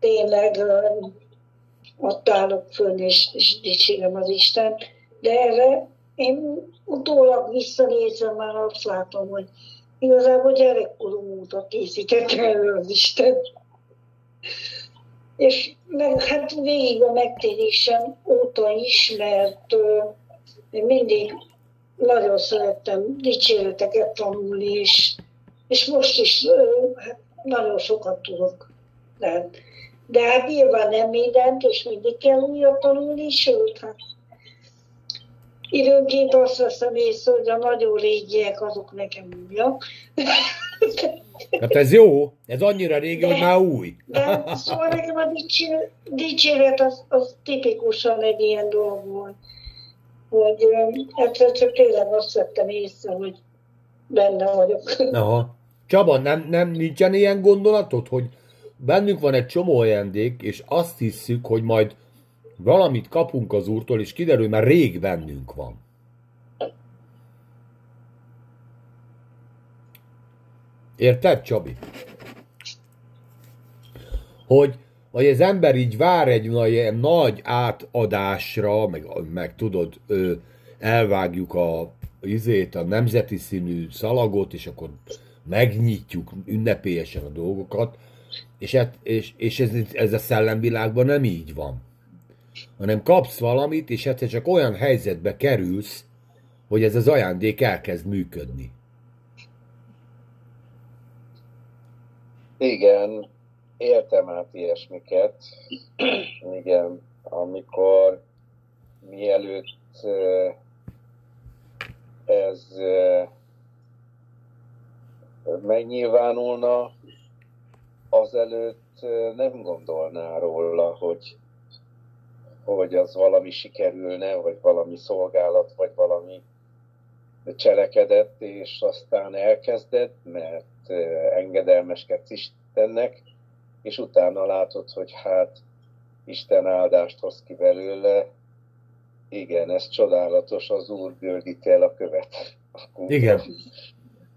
tényleg ott állok fönn, és, és dicsérem az Isten. De erre én utólag visszanézve már azt látom, hogy igazából gyerekkorom óta készített elő az Isten. És meg, hát végig a megtérésem óta is, mert uh, mindig nagyon szerettem dicséreteket tanulni, és, és most is hát nagyon sokat tudok. De, de hát nyilván nem mindent, és mindig kell újat tanulni, sőt, hát időnként azt veszem észre, hogy a nagyon régiek azok nekem újak. Hát ez jó, ez annyira régi, de, hogy már új. De szóval nekem a dicséret az, az tipikusan egy ilyen dolog volt hogy egyszer csak tényleg azt vettem észre, hogy benne vagyok. Aha. Csaba, nem, nem nincsen ilyen gondolatod, hogy bennünk van egy csomó ajándék, és azt hiszük, hogy majd valamit kapunk az úrtól, és kiderül, már rég bennünk van. Érted, Csabi? Hogy, hogy az ember így vár egy nagy, nagy átadásra, meg, meg tudod, ö, elvágjuk a izét, a nemzeti színű szalagot, és akkor megnyitjuk ünnepélyesen a dolgokat, és, et, és, és ez, ez a szellemvilágban nem így van. Hanem kapsz valamit, és egyszer csak olyan helyzetbe kerülsz, hogy ez az ajándék elkezd működni. Igen, éltem át ilyesmiket. Igen, amikor mielőtt ez megnyilvánulna, azelőtt nem gondolná róla, hogy, hogy az valami sikerülne, vagy valami szolgálat, vagy valami cselekedett, és aztán elkezdett, mert engedelmeskedsz Istennek, és utána látod, hogy hát Isten áldást hoz ki belőle. Igen, ez csodálatos, az Úr gördíti el a követ. Igen.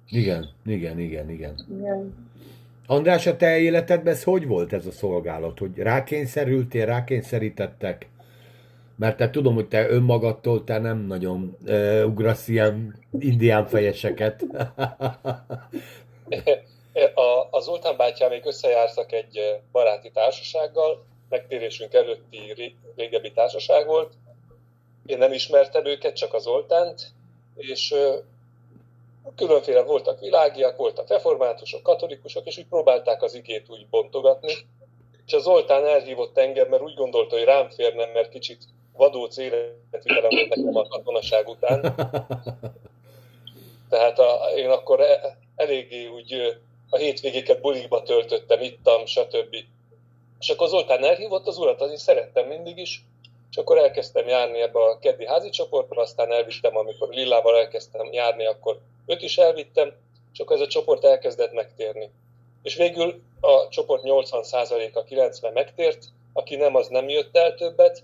Igen, igen, igen, igen. igen. András, a te életedben ez hogy volt ez a szolgálat? Hogy rákényszerültél, rákényszerítettek? Mert te tudom, hogy te önmagadtól te nem nagyon uh, ugrasz ilyen indián fejeseket. a, az Zoltán bátyám még összejártak egy baráti társasággal, megtérésünk előtti régebbi társaság volt. Én nem ismertem őket, csak az Zoltánt, és különféle voltak világiak, voltak reformátusok, katolikusok, és úgy próbálták az igét úgy bontogatni. És az Zoltán elhívott engem, mert úgy gondolta, hogy rám férnem, mert kicsit vadóc életvitelem volt nekem a katonaság után. Tehát a, én akkor e, eléggé úgy a hétvégéket bulikba töltöttem, ittam, stb. És akkor Zoltán elhívott az urat, az én szerettem mindig is, és akkor elkezdtem járni ebbe a keddi házi csoportba, aztán elvittem, amikor Lillával elkezdtem járni, akkor őt is elvittem, és akkor ez a csoport elkezdett megtérni. És végül a csoport 80%-a 90 megtért, aki nem, az nem jött el többet,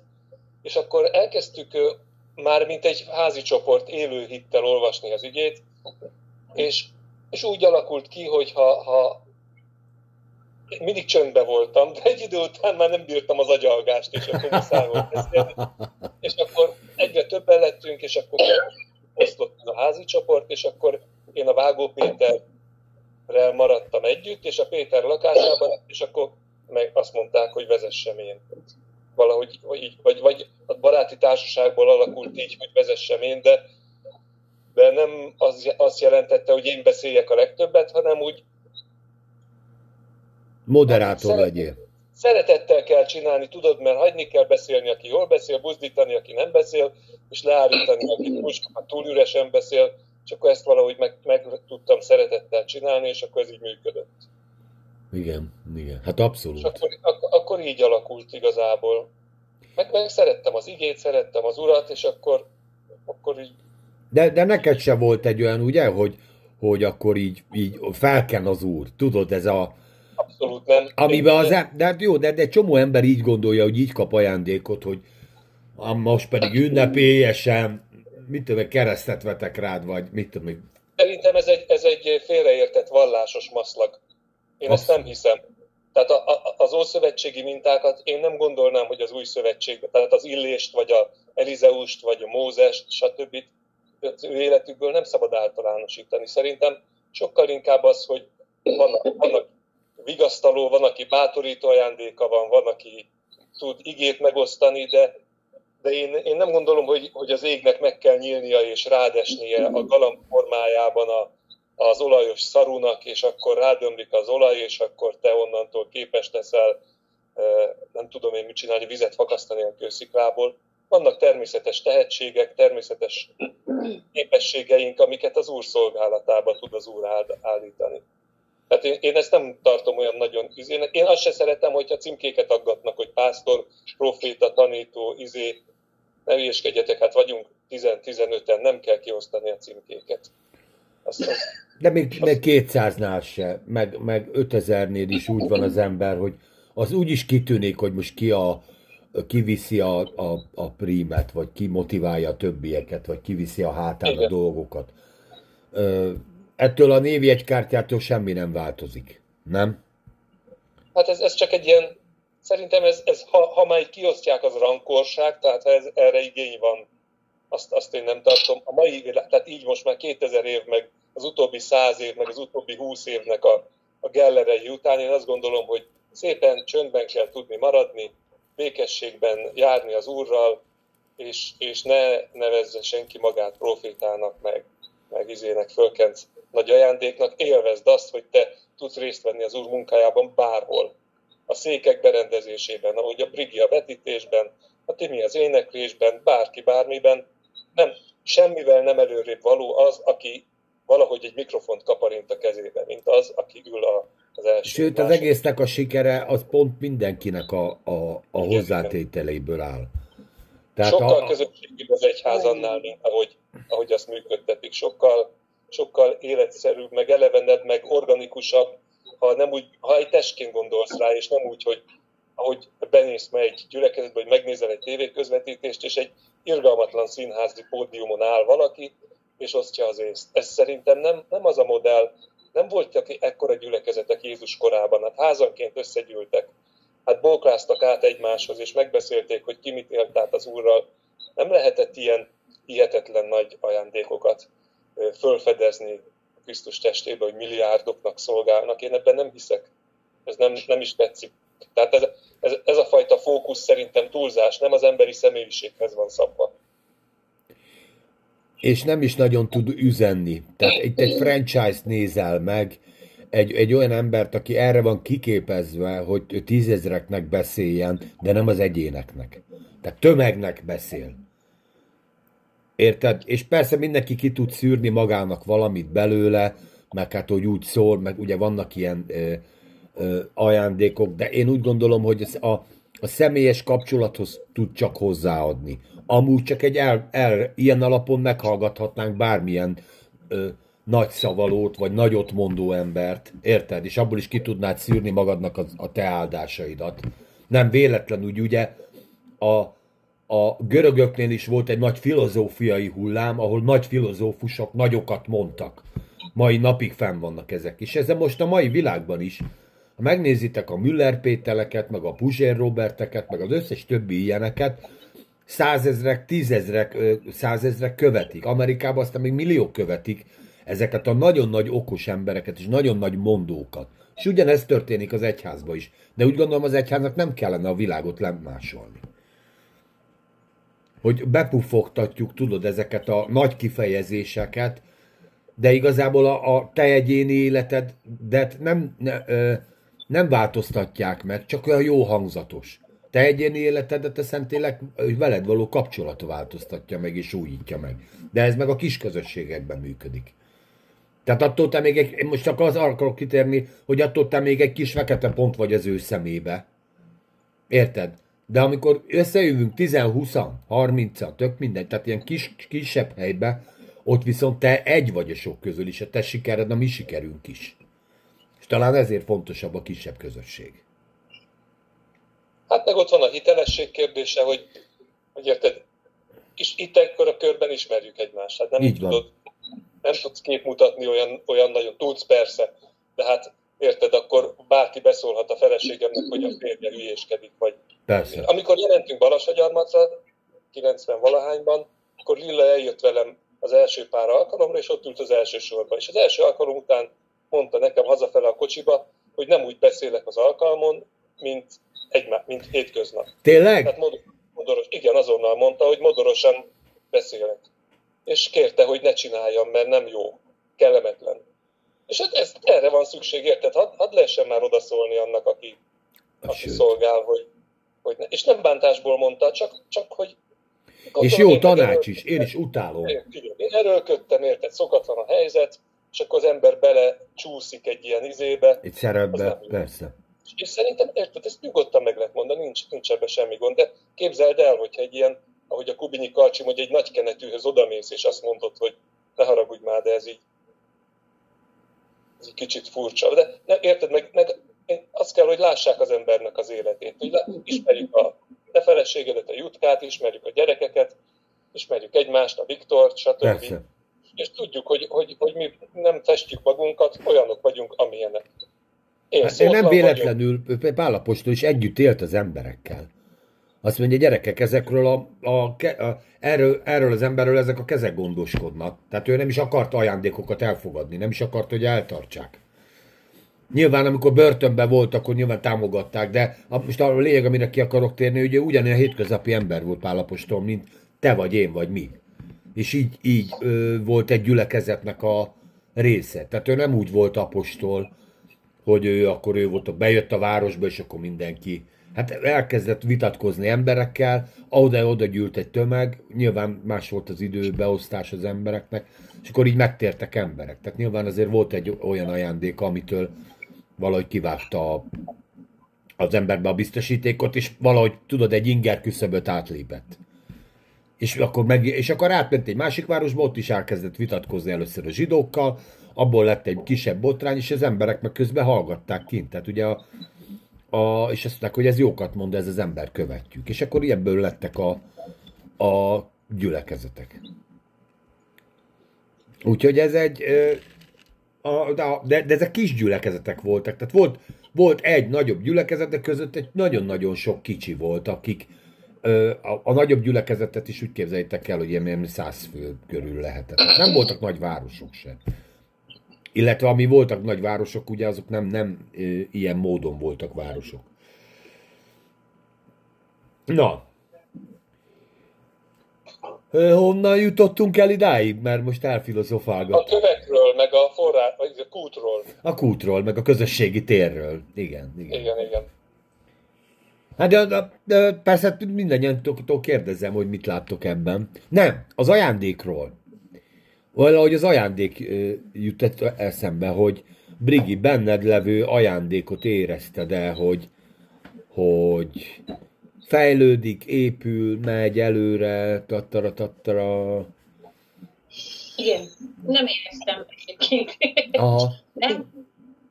és akkor elkezdtük már mint egy házi csoport élő hittel olvasni az ügyét, és, és úgy alakult ki, hogy ha, ha mindig csöndbe voltam, de egy idő után már nem bírtam az agyalgást, és akkor muszáj beszélni. És akkor egyre többen lettünk, és akkor oszlott a házi csoport, és akkor én a Vágó Péterrel maradtam együtt, és a Péter lakásában, és akkor meg azt mondták, hogy vezessem én. Valahogy vagy vagy, vagy a baráti társaságból alakult így, hogy vezessem én, de, de nem az, azt jelentette, hogy én beszéljek a legtöbbet, hanem úgy Moderátor szeret, legyél. Szeretettel kell csinálni, tudod, mert hagyni kell beszélni, aki jól beszél, buzdítani, aki nem beszél, és leállítani, aki túl üresen beszél, és akkor ezt valahogy meg, meg tudtam szeretettel csinálni, és akkor ez így működött. Igen, igen, hát abszolút. És akkor, ak- akkor így alakult igazából. Meg, meg szerettem az igét, szerettem az urat, és akkor, akkor így... De, de neked se volt egy olyan, ugye, hogy, hogy akkor így, így felken az úr. Tudod, ez a, Abszolút nem. Amiben az, de hát jó, de, de csomó ember így gondolja, hogy így kap ajándékot, hogy most pedig ünnepélyesen, mit tudom, keresztet vetek rád, vagy mit tudom. Szerintem ez egy, ez egy félreértett vallásos maszlag. Én Azt... ezt nem hiszem. Tehát a, a, az ószövetségi mintákat én nem gondolnám, hogy az új szövetségben, tehát az Illést, vagy a Elizeust, vagy a Mózest, stb. Az ő életükből nem szabad általánosítani. Szerintem sokkal inkább az, hogy vannak, vannak vigasztaló, van, aki bátorító ajándéka van, van, aki tud igét megosztani, de, de én, én nem gondolom, hogy, hogy az égnek meg kell nyílnia és rádesnie a galamb formájában a, az olajos szarunak, és akkor rádömlik az olaj, és akkor te onnantól képes leszel, nem tudom én mit csinálni, vizet fakasztani a kősziklából. Vannak természetes tehetségek, természetes képességeink, amiket az Úr szolgálatába tud az Úr állítani. Tehát én, én ezt nem tartom olyan nagyon izének. Én azt se szeretem, hogyha címkéket aggatnak, hogy pásztor, proféta, tanító, izé. Ne hülyeskedjetek, hát vagyunk 10-15-en, nem kell kiosztani a címkéket. Azt, azt, De még, azt... még 200-nál se, meg, meg 5000-nél is úgy van az ember, hogy az úgy is kitűnik, hogy most ki a, kiviszi a, a, a prímet, vagy ki motiválja a többieket, vagy kiviszi a hátán Igen. a dolgokat. Ö, ettől a névjegykártyától semmi nem változik, nem? Hát ez, ez csak egy ilyen, szerintem ez, ez ha, ha már kiosztják, az rankorság, tehát ha ez, erre igény van, azt, azt én nem tartom. A mai, tehát így most már 2000 év, meg az utóbbi 100 év, meg az utóbbi 20 évnek a, a gellerei után, én azt gondolom, hogy szépen csöndben kell tudni maradni, békességben járni az Úrral, és, és ne nevezze senki magát profétának, meg, meg izének fölkent nagy ajándéknak, élvezd azt, hogy te tudsz részt venni az Úr munkájában bárhol. A székek berendezésében, ahogy a Brigi a vetítésben, a Timi az éneklésben, bárki bármiben, nem, semmivel nem előrébb való az, aki valahogy egy mikrofont kaparint a kezébe, mint az, aki ül a, az első. Sőt, az egésznek a sikere az pont mindenkinek a, a, a hozzátételeiből áll. Tehát sokkal a... közösségibb az egyház annál, mint ahogy, ahogy azt működtetik. Sokkal, sokkal életszerűbb, meg elevenebb, meg organikusabb, ha, nem úgy, ha egy testként gondolsz rá, és nem úgy, hogy ahogy benézsz meg egy gyülekezetbe, hogy megnézel egy tévéközvetítést, és egy irgalmatlan színházi pódiumon áll valaki, és osztja az észt. Ez szerintem nem, nem az a modell, nem voltak ekkora gyülekezetek Jézus korában, hát házanként összegyűltek, hát bókláztak át egymáshoz, és megbeszélték, hogy ki mit élt át az Úrral. Nem lehetett ilyen hihetetlen nagy ajándékokat fölfedezni a Krisztus testébe, hogy milliárdoknak szolgálnak. Én ebben nem hiszek. Ez nem, nem is tetszik. Tehát ez, ez, ez a fajta fókusz szerintem túlzás, nem az emberi személyiséghez van szabva és nem is nagyon tud üzenni. Tehát itt egy franchise nézel meg, egy, egy olyan embert, aki erre van kiképezve, hogy tízezreknek beszéljen, de nem az egyéneknek. Tehát tömegnek beszél. Érted? És persze mindenki ki tud szűrni magának valamit belőle, meg hát, hogy úgy szól, meg ugye vannak ilyen ö, ö, ajándékok, de én úgy gondolom, hogy a, a személyes kapcsolathoz tud csak hozzáadni amúgy csak egy el, el, ilyen alapon meghallgathatnánk bármilyen ö, nagy szavalót, vagy nagyot mondó embert, érted? És abból is ki tudnád szűrni magadnak a, a te áldásaidat. Nem véletlenül, ugye a, a görögöknél is volt egy nagy filozófiai hullám, ahol nagy filozófusok nagyokat mondtak. Mai napig fenn vannak ezek is. Ez most a mai világban is. Ha megnézitek a Müller Pételeket, meg a Puzsér Roberteket, meg az összes többi ilyeneket, százezrek, tízezrek, százezrek követik. Amerikában aztán még milliók követik ezeket a nagyon nagy okos embereket és nagyon nagy mondókat. És ugyanez történik az egyházban is. De úgy gondolom az egyháznak nem kellene a világot lemásolni. Hogy bepufogtatjuk, tudod, ezeket a nagy kifejezéseket, de igazából a, a te egyéni életedet nem, ne, ö, nem változtatják meg, csak olyan jó hangzatos te egyéni életedet tényleg hogy veled való kapcsolat változtatja meg és újítja meg. De ez meg a kis közösségekben működik. Tehát attól te még egy, most csak az akarok kitérni, hogy attól te még egy kis fekete pont vagy az ő szemébe. Érted? De amikor összejövünk 10-20, 30 tök mindegy, tehát ilyen kis, kisebb helybe, ott viszont te egy vagy a sok közül is, a te sikered, a mi sikerünk is. És talán ezért fontosabb a kisebb közösség. Hát meg ott van a hitelesség kérdése, hogy, hogy érted, és itt ekkor a körben ismerjük egymást. Hát nem Így tudod, nem tudsz képmutatni olyan, olyan nagyon, tudsz persze, de hát érted, akkor bárki beszólhat a feleségemnek, hogy a férje hülyéskedik, vagy... Persze. Amikor jelentünk Balassagyarmacra, 90 valahányban, akkor Lilla eljött velem az első pár alkalomra, és ott ült az első sorba. És az első alkalom után mondta nekem hazafele a kocsiba, hogy nem úgy beszélek az alkalmon, mint egymá, mint hétköznap. Tényleg? Tehát mod, modoros, igen, azonnal mondta, hogy modorosan beszélek. És kérte, hogy ne csináljam, mert nem jó, kellemetlen. És hát ez, erre van szükség, érted? Hadd had lehessen már odaszólni annak, aki, aki szolgál, hogy, hogy ne. És nem bántásból mondta, csak, csak hogy és jó tanács is, én is utálom. Én, én erőlködtem, érted, szokatlan a helyzet, és akkor az ember bele csúszik egy ilyen izébe. Egy szerepbe, persze. És szerintem érted, ezt nyugodtan meg lehet mondani, nincs, nincs ebben semmi gond, de képzeld el, hogyha egy ilyen, ahogy a Kubinyi Karcsim, hogy egy nagy kenetűhöz odamész, és azt mondod, hogy ne haragudj már, de ez így, ez egy kicsit furcsa. De ne, érted, meg, meg azt kell, hogy lássák az embernek az életét, hogy ismerjük a te feleségedet, a Jutkát, ismerjük a gyerekeket, ismerjük egymást, a Viktort, stb. Persze. És tudjuk, hogy, hogy, hogy mi nem festjük magunkat, olyanok vagyunk, amilyenek. Én, hát én nem véletlenül, Pálapostól is együtt élt az emberekkel. Azt mondja, gyerekek, ezekről a, a, a erről, erről az emberről ezek a kezek gondoskodnak. Tehát ő nem is akart ajándékokat elfogadni, nem is akart, hogy eltartsák. Nyilván, amikor börtönben volt, akkor nyilván támogatták, de a, most a lényeg, amire ki akarok térni, hogy ő ugyanilyen hétköznapi ember volt Pálapostól, mint te vagy én, vagy mi. És így, így ö, volt egy gyülekezetnek a része. Tehát ő nem úgy volt apostol, hogy ő akkor ő volt, bejött a városba, és akkor mindenki hát elkezdett vitatkozni emberekkel, oda-oda gyűlt egy tömeg, nyilván más volt az időbeosztás az embereknek, és akkor így megtértek emberek. Tehát nyilván azért volt egy olyan ajándék, amitől valahogy kivágta az emberbe a biztosítékot, és valahogy, tudod, egy inger küszöböt átlépett. És akkor, meg, és akkor átment egy másik városba, ott is elkezdett vitatkozni először a zsidókkal, abból lett egy kisebb botrány, és az emberek meg közben hallgatták kint. Tehát ugye a, a, és azt mondták, hogy ez jókat mond, ez az ember követjük. És akkor ebből lettek a, a gyülekezetek. Úgyhogy ez egy, a, de, de ezek kis gyülekezetek voltak. Tehát volt, volt egy nagyobb gyülekezet, de között egy nagyon-nagyon sok kicsi volt, akik a, a nagyobb gyülekezetet is úgy képzeljétek el, hogy ilyen száz fő körül lehetett. Nem voltak nagy városok sem. Illetve ami voltak nagy városok, ugye azok nem, nem e, ilyen módon voltak városok. Na. Honnan jutottunk el idáig? Mert most elfilozofálgat. A kövekről, meg a forrás, vagy a kútról. A kútról, meg a közösségi térről. Igen, igen. Igen, igen. Hát de, de, de persze mindannyian kérdezem, hogy mit láttok ebben. Nem, az ajándékról. Valahogy az ajándék jutott eszembe, hogy Brigi, benned levő ajándékot érezted el, hogy, hogy fejlődik, épül, megy előre, tattara, tattara. Igen, nem éreztem egyébként. Aha. Nem.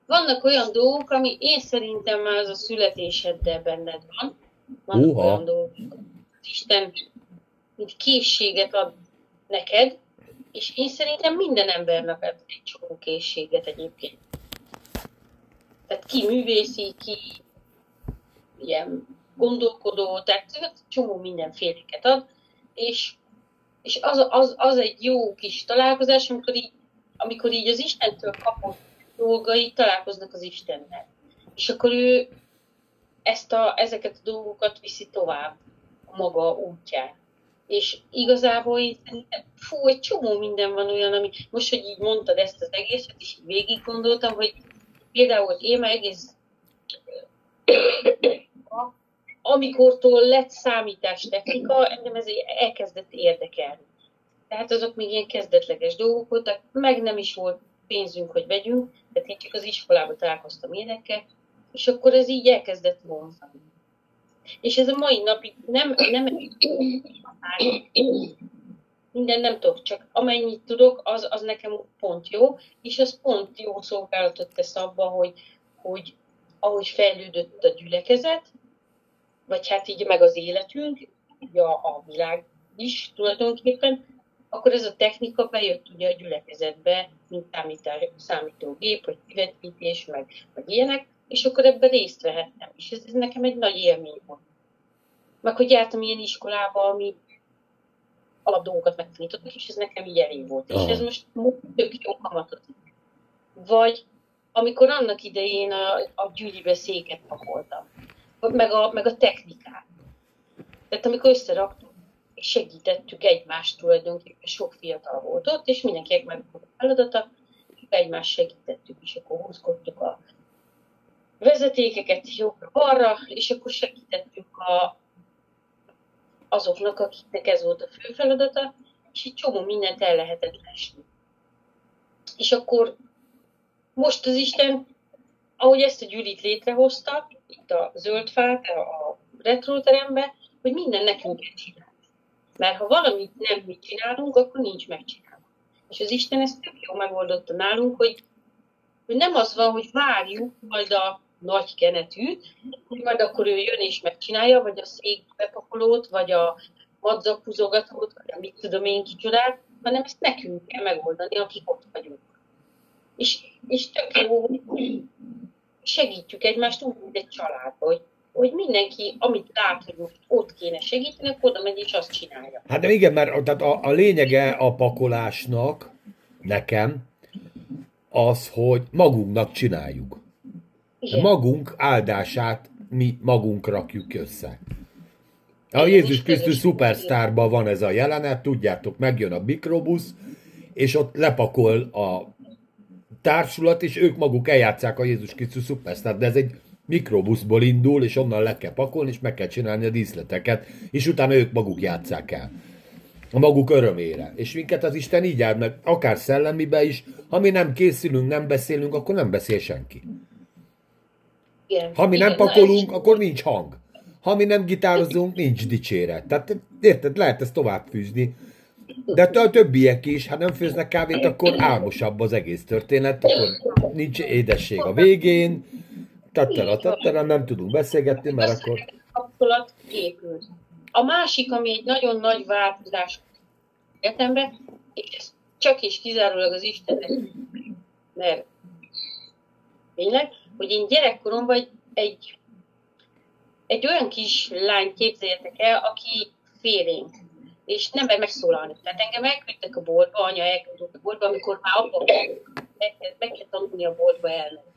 Vannak olyan dolgok, ami én szerintem már az a születéseddel benned van. Vannak Uha. olyan dolgok. Isten mint készséget ad neked, és én szerintem minden embernek ad egy csomó készséget egyébként. Tehát ki művészi, ki ilyen gondolkodó, tehát csomó mindenféleket ad, és, és az, az, az egy jó kis találkozás, amikor így, amikor így az Istentől kapott dolgai találkoznak az Istennel. És akkor ő ezt a, ezeket a dolgokat viszi tovább a maga útján és igazából így, fú, egy csomó minden van olyan, ami most, hogy így mondtad ezt az egészet, és így végig gondoltam, hogy például én meg egész amikortól lett számítástechnika, engem ez elkezdett érdekelni. Tehát azok még ilyen kezdetleges dolgok voltak, meg nem is volt pénzünk, hogy vegyünk, tehát én csak az iskolába találkoztam énekkel, és akkor ez így elkezdett vonzani. És ez a mai napig nem, nem minden nem tudok, csak amennyit tudok, az, az nekem pont jó, és az pont jó szolgálatot tesz abba, hogy, hogy ahogy fejlődött a gyülekezet, vagy hát így meg az életünk, ugye a, a világ is tulajdonképpen, akkor ez a technika bejött ugye a gyülekezetbe, mint számítógép, vagy kivetítés, meg, meg ilyenek, és akkor ebben részt vehettem. És ez, ez nekem egy nagy élmény volt. Meg hogy jártam ilyen iskolába, ami alapdolgokat megtanítottak, és ez nekem így elég volt. Ah. És ez most tök jó kamatot. Vagy amikor annak idején a, a gyűlibe széket pakoltam, meg a, meg a technikát. Tehát amikor összeraktuk, és segítettük egymást tulajdonképpen, sok fiatal volt ott, és mindenkinek meg volt a feladata, egymást segítettük, és akkor húzkodtuk a vezetékeket jobbra-balra, és akkor segítettük a, azoknak, akiknek ez volt a fő feladata, és egy csomó mindent el lehetett lesni. És akkor most az Isten, ahogy ezt a gyűlit létrehozta, itt a zöld fát, a retroterembe, hogy minden nekünk kell csinálni. Mert ha valamit nem mi csinálunk, akkor nincs megcsinálva. És az Isten ezt tök jó megoldotta nálunk, hogy, hogy nem az van, hogy várjuk majd a nagy kenetűt, hogy majd akkor ő jön és megcsinálja, vagy a székbepakolót, vagy a madzakúzogatót, vagy a mit tudom én kicsodát, hanem ezt nekünk kell megoldani, akik ott vagyunk. És, és tök jó, segítjük egymást úgy, mint egy család, hogy, hogy mindenki, amit lát, hogy most ott kéne segíteni, akkor oda megy és azt csinálja. Hát de igen, mert tehát a, a lényege a pakolásnak nekem az, hogy magunknak csináljuk. Igen. Magunk áldását mi magunk rakjuk össze. A Igen, Jézus Krisztus Superstarban van ez a jelenet, tudjátok, megjön a mikrobusz, és ott lepakol a társulat, és ők maguk eljátszák a Jézus Krisztus Superstar, de ez egy mikrobuszból indul, és onnan le kell pakolni, és meg kell csinálni a díszleteket, és utána ők maguk játszák el. A maguk örömére. És minket az Isten így áld meg, akár szellemibe is, ha mi nem készülünk, nem beszélünk, akkor nem beszél senki. Igen. Ha mi Igen, nem pakolunk, akkor nincs hang. Ha mi nem gitározunk, nincs dicséret. Tehát érted, lehet ezt tovább fűzni. De a többiek is, ha nem főznek kávét, akkor álmosabb az egész történet, akkor nincs édesség a végén, tattara, tattara, nem tudunk beszélgetni, mert akkor... kapcsolat épül. A másik, ami egy nagyon nagy változás életemben, és ez csak és kizárólag az Istennek, mert tényleg, hogy én gyerekkoromban egy, egy olyan kis lány képzeljetek el, aki félénk, és nem mer megszólalni. Tehát engem elküldtek a boltba, anya elküldött a boltba, amikor már apa meg meg kell tanulni a boltba elmenni.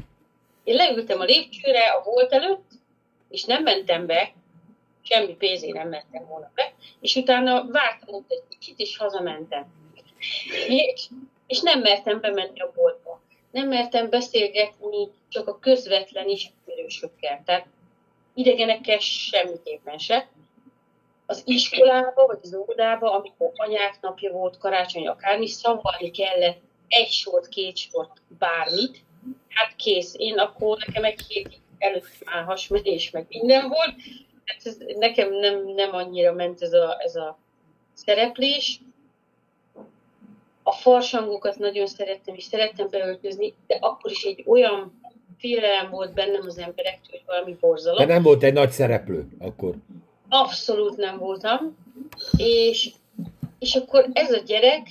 Én leültem a lépcsőre a bolt előtt, és nem mentem be, semmi pénzé nem mentem volna be, és utána vártam ott egy kicsit, és hazamentem. És, és nem mertem bemenni a boltba. Nem mertem beszélgetni csak a közvetlen ismerősökkel. Tehát idegenekkel semmiképpen se. Az iskolába, vagy az óvodába, amikor anyák napja volt, karácsony, akármi, szavalni kellett egy sort, két sort, bármit, hát kész. Én akkor nekem egy hét előtt már hasmenés, meg minden volt. Hát ez, nekem nem, nem annyira ment ez a, ez a szereplés. A farsangokat nagyon szerettem, és szerettem beöltözni, de akkor is egy olyan félelem volt bennem az emberektől, hogy valami De borzalom. nem volt egy nagy szereplő akkor. Abszolút nem voltam. És, és akkor ez a gyerek,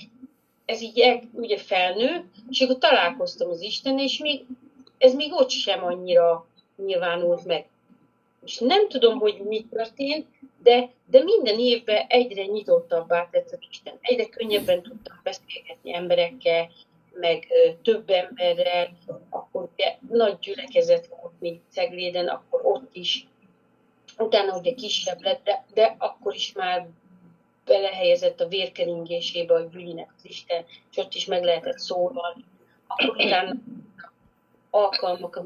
ez így el, ugye felnő, és akkor találkoztam az Isten, és még, ez még ott sem annyira nyilvánult meg. És nem tudom, hogy mi történt, de, de minden évben egyre nyitottabbá tett az Isten. Egyre könnyebben tudtam beszélgetni emberekkel, meg több emberrel, akkor ugye nagy gyülekezet volt még Cegléden, akkor ott is. Utána ugye kisebb lett, de, de akkor is már belehelyezett a vérkeringésébe a gyülinek az Isten, és ott is meg lehetett szólalni. Akkor utána alkalmak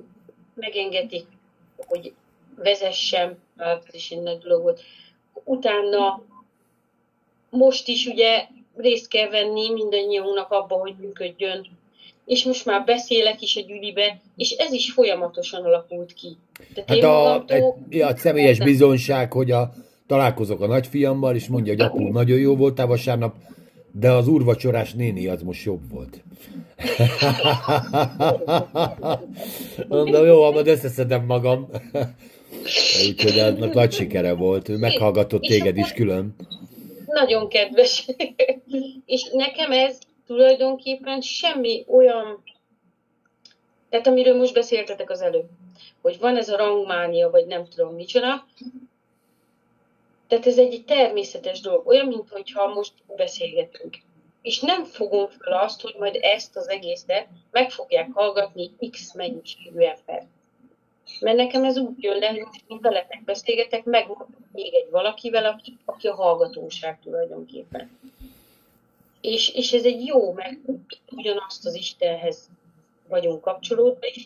megengedik, hogy vezessem, hát ez is egy nagy dolog volt. Utána most is ugye részt kell venni mindannyiunknak abba, hogy működjön. És most már beszélek is a gyűlibe, és ez is folyamatosan alakult ki. Tehát Hát a, magamtól- egy, a személyes bizonyság, hogy a, találkozok a nagyfiammal, és mondja, hogy apu, nagyon jó voltál vasárnap, de az úrvacsorás néni az most jobb volt. Mondom, jó, majd összeszedem magam. Úgyhogy annak nagy sikere volt. Ő meghallgatott téged is külön. Nagyon kedves. és nekem ez tulajdonképpen semmi olyan, tehát amiről most beszéltetek az előbb, hogy van ez a rangmánia, vagy nem tudom micsoda, tehát ez egy természetes dolog, olyan, mint hogyha most beszélgetünk. És nem fogom fel azt, hogy majd ezt az egészet meg fogják hallgatni x mennyiségű ember. Mert nekem ez úgy jön le, hogy veletek beszélgetek, meg még egy valakivel, aki, aki a hallgatóság tulajdonképpen. És, és ez egy jó, mert ugyanazt az Istenhez vagyunk kapcsolódva, és,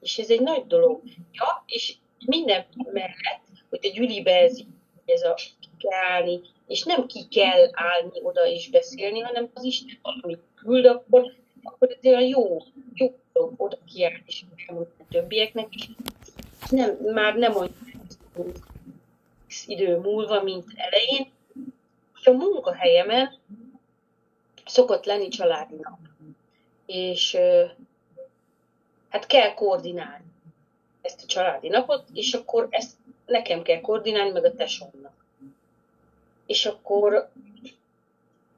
és ez egy nagy dolog. Ja, és minden mellett, hogy a gyűlibe ez, ez a ki kell állni, és nem ki kell állni oda és beszélni, hanem az Isten valamit küld, akkor, akkor olyan jó, jó dolog oda kiállni, és megmondani a többieknek is. Nem, már nem olyan idő múlva, mint elején, és a munkahelyemen szokott lenni családi nap. És hát kell koordinálni. ezt a családi napot, és akkor ezt nekem kell koordinálni, meg a tesómnak. És akkor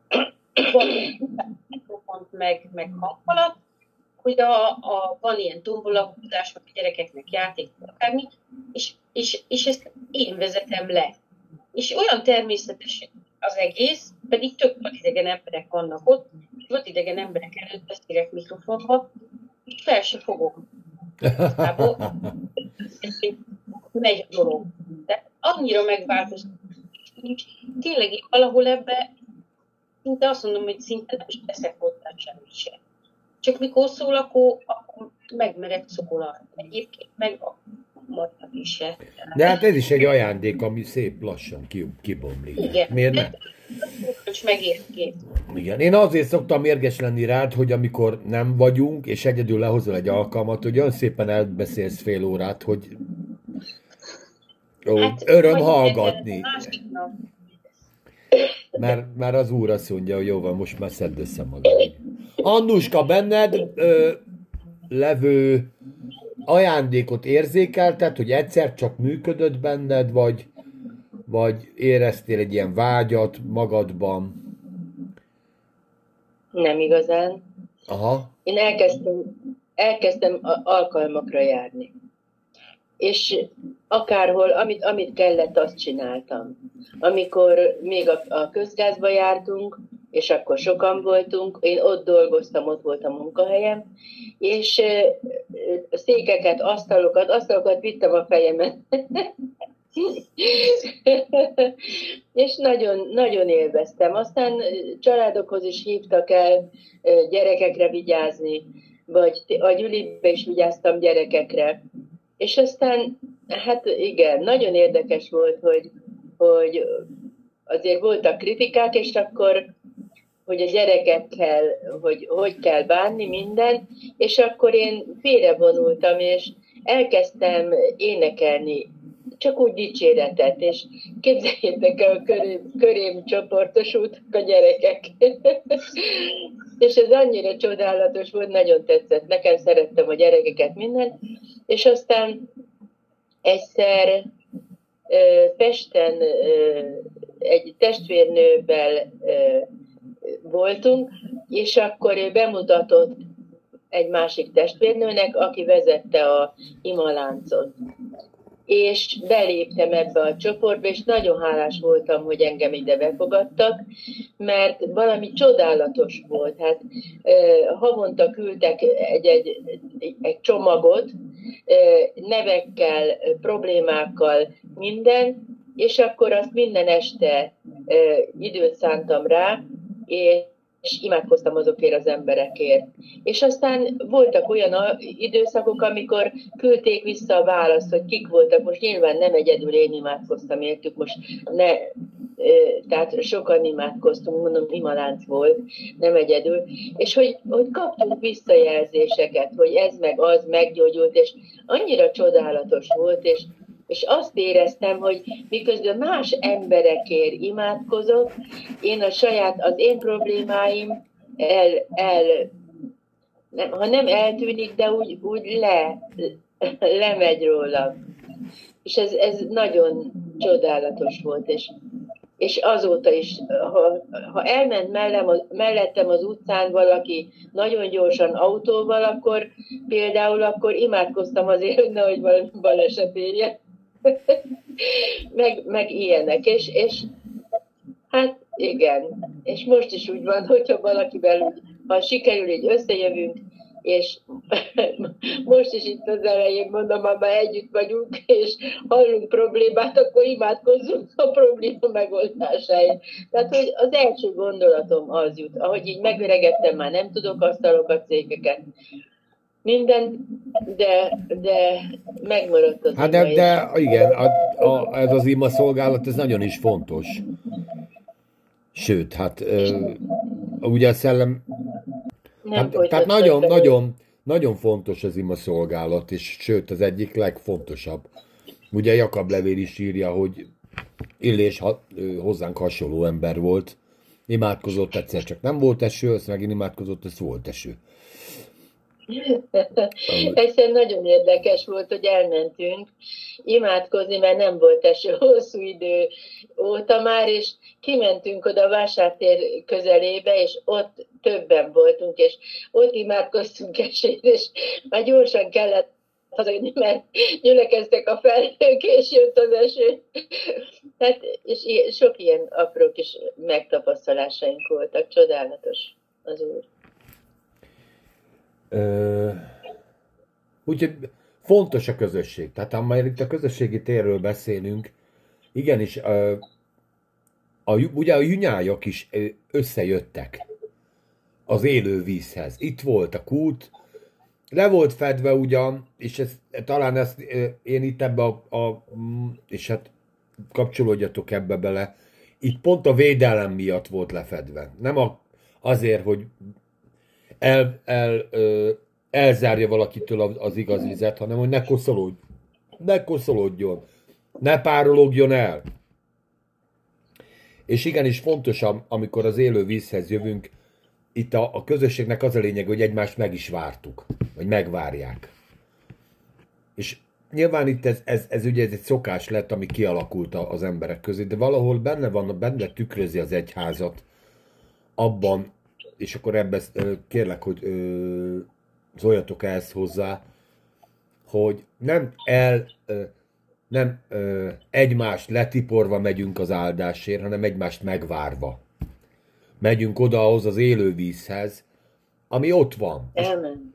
meg, meg hangfalat, hogy a, a, van ilyen tombolahúzás, vagy a gyerekeknek játék, akármi, és, és, és ezt én vezetem le. És olyan természetes az egész, pedig tök idegen emberek vannak ott, és idegen emberek előtt beszélek mikrofonba, és fel se fogok. megy a dolog. De annyira megváltozott. Tényleg valahol ebbe szinte azt mondom, hogy szinte nem is teszek hozzá semmi sem. Csak mikor szól, akkor, akkor megmerek szólal. Egyébként meg maradnak is se. De hát ez is egy ajándék, ami szép lassan kibomlik. Igen. Miért nem? megérték. Igen, én azért szoktam mérges lenni rád, hogy amikor nem vagyunk, és egyedül lehozol egy alkalmat, hogy olyan szépen elbeszélsz fél órát, hogy Ó, hát, öröm hallgatni. Mert, mert az úr azt mondja, hogy jó van, most már szedd össze magad. Annuska, benned ö, levő ajándékot érzékelted, hogy egyszer csak működött benned, vagy, vagy éreztél egy ilyen vágyat magadban? Nem igazán. Aha. Én elkezdtem, elkezdtem alkalmakra járni és akárhol, amit, amit kellett, azt csináltam. Amikor még a, a közgázba jártunk, és akkor sokan voltunk, én ott dolgoztam, ott volt a munkahelyem, és székeket, asztalokat, asztalokat vittem a fejemet. és nagyon, nagyon élveztem. Aztán családokhoz is hívtak el gyerekekre vigyázni, vagy a Gyulibe is vigyáztam gyerekekre. És aztán, hát igen, nagyon érdekes volt, hogy, hogy azért voltak kritikák, és akkor hogy a gyerekekkel, hogy hogy kell bánni minden, és akkor én félrevonultam, és elkezdtem énekelni csak úgy dicséretet, és képzeljétek el, körém, körém csoportosultak a gyerekek. és ez annyira csodálatos volt, nagyon tetszett. Nekem szerettem a gyerekeket minden, és aztán egyszer Pesten egy testvérnővel voltunk, és akkor ő bemutatott egy másik testvérnőnek, aki vezette a imaláncot és beléptem ebbe a csoportba, és nagyon hálás voltam, hogy engem ide befogadtak, mert valami csodálatos volt. Hát havonta küldtek egy, egy, egy csomagot, nevekkel, problémákkal, minden, és akkor azt minden este időt szántam rá, és imádkoztam azokért az emberekért. És aztán voltak olyan időszakok, amikor küldték vissza a választ, hogy kik voltak. Most nyilván nem egyedül én imádkoztam értük, most ne, tehát sokan imádkoztunk, mondom, imalánc volt, nem egyedül, és hogy, hogy kaptunk visszajelzéseket, hogy ez meg az meggyógyult, és annyira csodálatos volt, és és azt éreztem, hogy miközben más emberekért imádkozok, én a saját, az én problémáim el, el nem, ha nem eltűnik, de úgy, úgy le, lemegy róla. És ez, ez nagyon csodálatos volt, és, és azóta is, ha, ha elment mellem, mellettem az utcán valaki nagyon gyorsan autóval, akkor például akkor imádkoztam azért, hogy nehogy valami baleset érjen. meg, meg ilyenek, és, és hát igen, és most is úgy van, hogyha valakivel úgy, ha sikerül, így összejövünk, és most is itt az elején mondom, ha már együtt vagyunk, és hallunk problémát, akkor imádkozzunk a probléma megoldásáért. Tehát, hogy az első gondolatom az jut, ahogy így megöregettem, már nem tudok asztalokat, székeket, minden, de, de megmaradt az Hát de, de igen, a, a, ez az ima szolgálat, ez nagyon is fontos. Sőt, hát ö, ugye a szellem... Nem hát, tehát nagyon, nagyon, nagyon fontos az ima szolgálat, és sőt, az egyik legfontosabb. Ugye Jakab levél is írja, hogy Illés ha, hozzánk hasonló ember volt, imádkozott egyszer, csak nem volt eső, azt megint imádkozott, ez volt eső. Egyszer nagyon érdekes volt, hogy elmentünk imádkozni, mert nem volt eső hosszú idő óta már, és kimentünk oda a vásártér közelébe, és ott többen voltunk, és ott imádkoztunk esélyt, és már gyorsan kellett hazajönni, mert gyülekeztek a felhők, és jött az eső. Tehát, és sok ilyen apró kis megtapasztalásaink voltak, csodálatos az úr. Ö, úgyhogy fontos a közösség. Tehát ha már itt a közösségi térről beszélünk, igenis, a, a, ugye a junyájak is összejöttek az élő vízhez. Itt volt a kút, le volt fedve ugyan, és ez, talán ezt én itt ebbe a, a és hát kapcsolódjatok ebbe bele, itt pont a védelem miatt volt lefedve. Nem a, azért, hogy el, el, ö, elzárja valakitől az igaz vizet, hanem hogy ne koszolódj, ne koszolódjon, ne párologjon el. És igenis fontos, amikor az élő vízhez jövünk, itt a, a közösségnek az a lényeg, hogy egymást meg is vártuk, vagy megvárják. És nyilván itt ez, ez, ez ugye ez egy szokás lett, ami kialakult az emberek közé, de valahol benne van, benne tükrözi az egyházat abban, és akkor ebbe kérlek, hogy szóljatok ezt hozzá, hogy nem el, nem egymást letiporva megyünk az áldásért, hanem egymást megvárva. Megyünk oda ahhoz az élővízhez, ami ott van. Amen.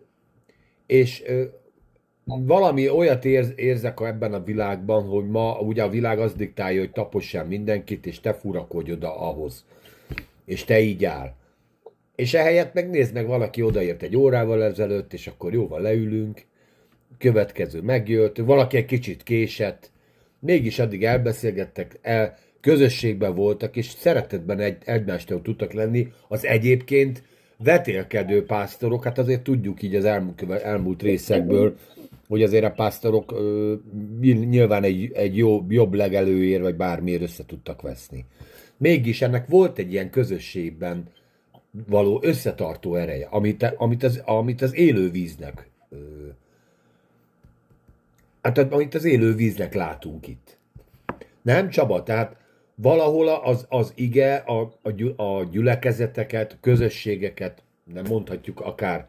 És, és valami olyat érz, érzek ebben a világban, hogy ma ugye a világ az diktálja, hogy tapossál mindenkit, és te furakodj oda ahhoz. És te így áll. És ehelyett megnézd meg, valaki odaért egy órával ezelőtt, és akkor jóval leülünk, következő megjött, valaki egy kicsit késett, mégis addig elbeszélgettek, el, közösségben voltak, és szeretetben egy, egymástól tudtak lenni, az egyébként vetélkedő pásztorok, hát azért tudjuk így az elmúlt, elmúlt részekből, hogy azért a pásztorok ö, nyilván egy, egy jó, jobb legelőért, vagy bármiért össze tudtak veszni. Mégis ennek volt egy ilyen közösségben való összetartó ereje, amit, amit, az, amit az élő víznek hát amit az élő víznek látunk itt. Nem Csaba? Tehát valahol az, az ige a, a, a gyülekezeteket, közösségeket, nem mondhatjuk akár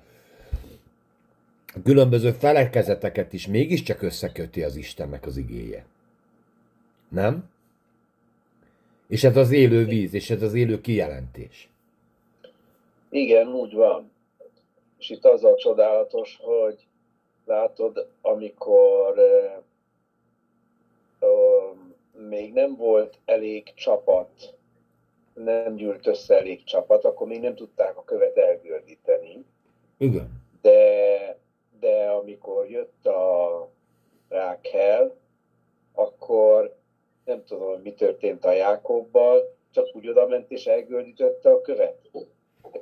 különböző felekezeteket is mégiscsak összeköti az Istennek az igéje. Nem? És ez az élő víz, és ez az élő kijelentés. Igen, úgy van. És itt az a csodálatos, hogy látod, amikor uh, uh, még nem volt elég csapat, nem gyűlt össze elég csapat, akkor még nem tudták a követ elgördíteni. Igen. De, de amikor jött a Rákel, akkor nem tudom, mi történt a Jákobbal, csak úgy oda ment és elgördítette a követ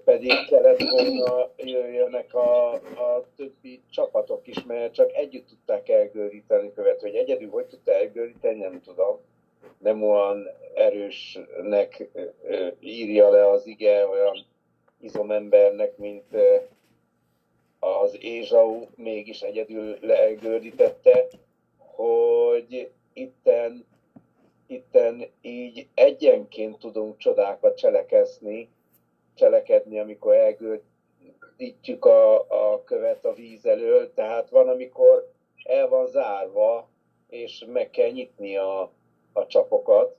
pedig kellett volna jöjjönek a, a többi csapatok is, mert csak együtt tudták elgöríteni követ, hogy egyedül hogy tudta elgöríteni, nem tudom. Nem olyan erősnek írja le az ige, olyan izomembernek, mint az Ézsau mégis egyedül leelgördítette, hogy itten, itten így egyenként tudunk csodákat cselekezni, cselekedni, amikor elgördítjük a, a követ a víz elől, tehát van, amikor el van zárva, és meg kell nyitni a, a csapokat.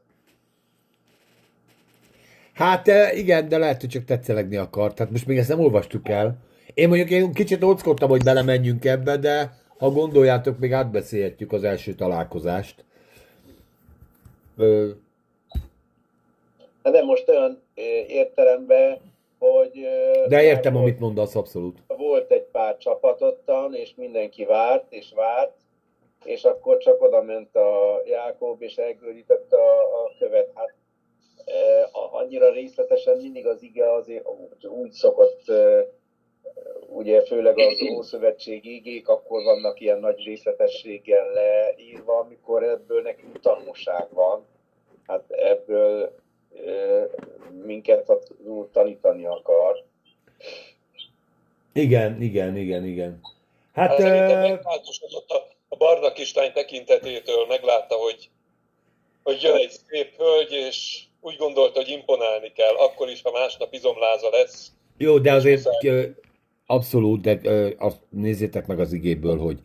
Hát eh, igen, de lehet, hogy csak tetszelegni akar. Tehát most még ezt nem olvastuk el. Én mondjuk én kicsit óckodtam, hogy belemenjünk ebbe, de ha gondoljátok, még átbeszélhetjük az első találkozást. Ö... De most olyan értelemben, hogy... De értem, volt, amit mondasz, abszolút. Volt egy pár csapatottan, és mindenki várt, és várt, és akkor csak oda ment a Jákob, és elgőrítette a, a követ. Hát annyira részletesen mindig az ige azért úgy szokott, ugye főleg az Ószövetség igék, akkor vannak ilyen nagy részletességgel leírva, amikor ebből nekünk tanulság van. Hát ebből minket tanítani akar. Igen, igen, igen, igen. Hát, Hát szerintem megváltoztatott a, a barna kislány tekintetétől, meglátta, hogy, hogy jön egy szép hölgy, és úgy gondolta, hogy imponálni kell, akkor is, ha másnap izomláza lesz. jó, de azért abszolút, de azt nézzétek meg az igéből, hogy,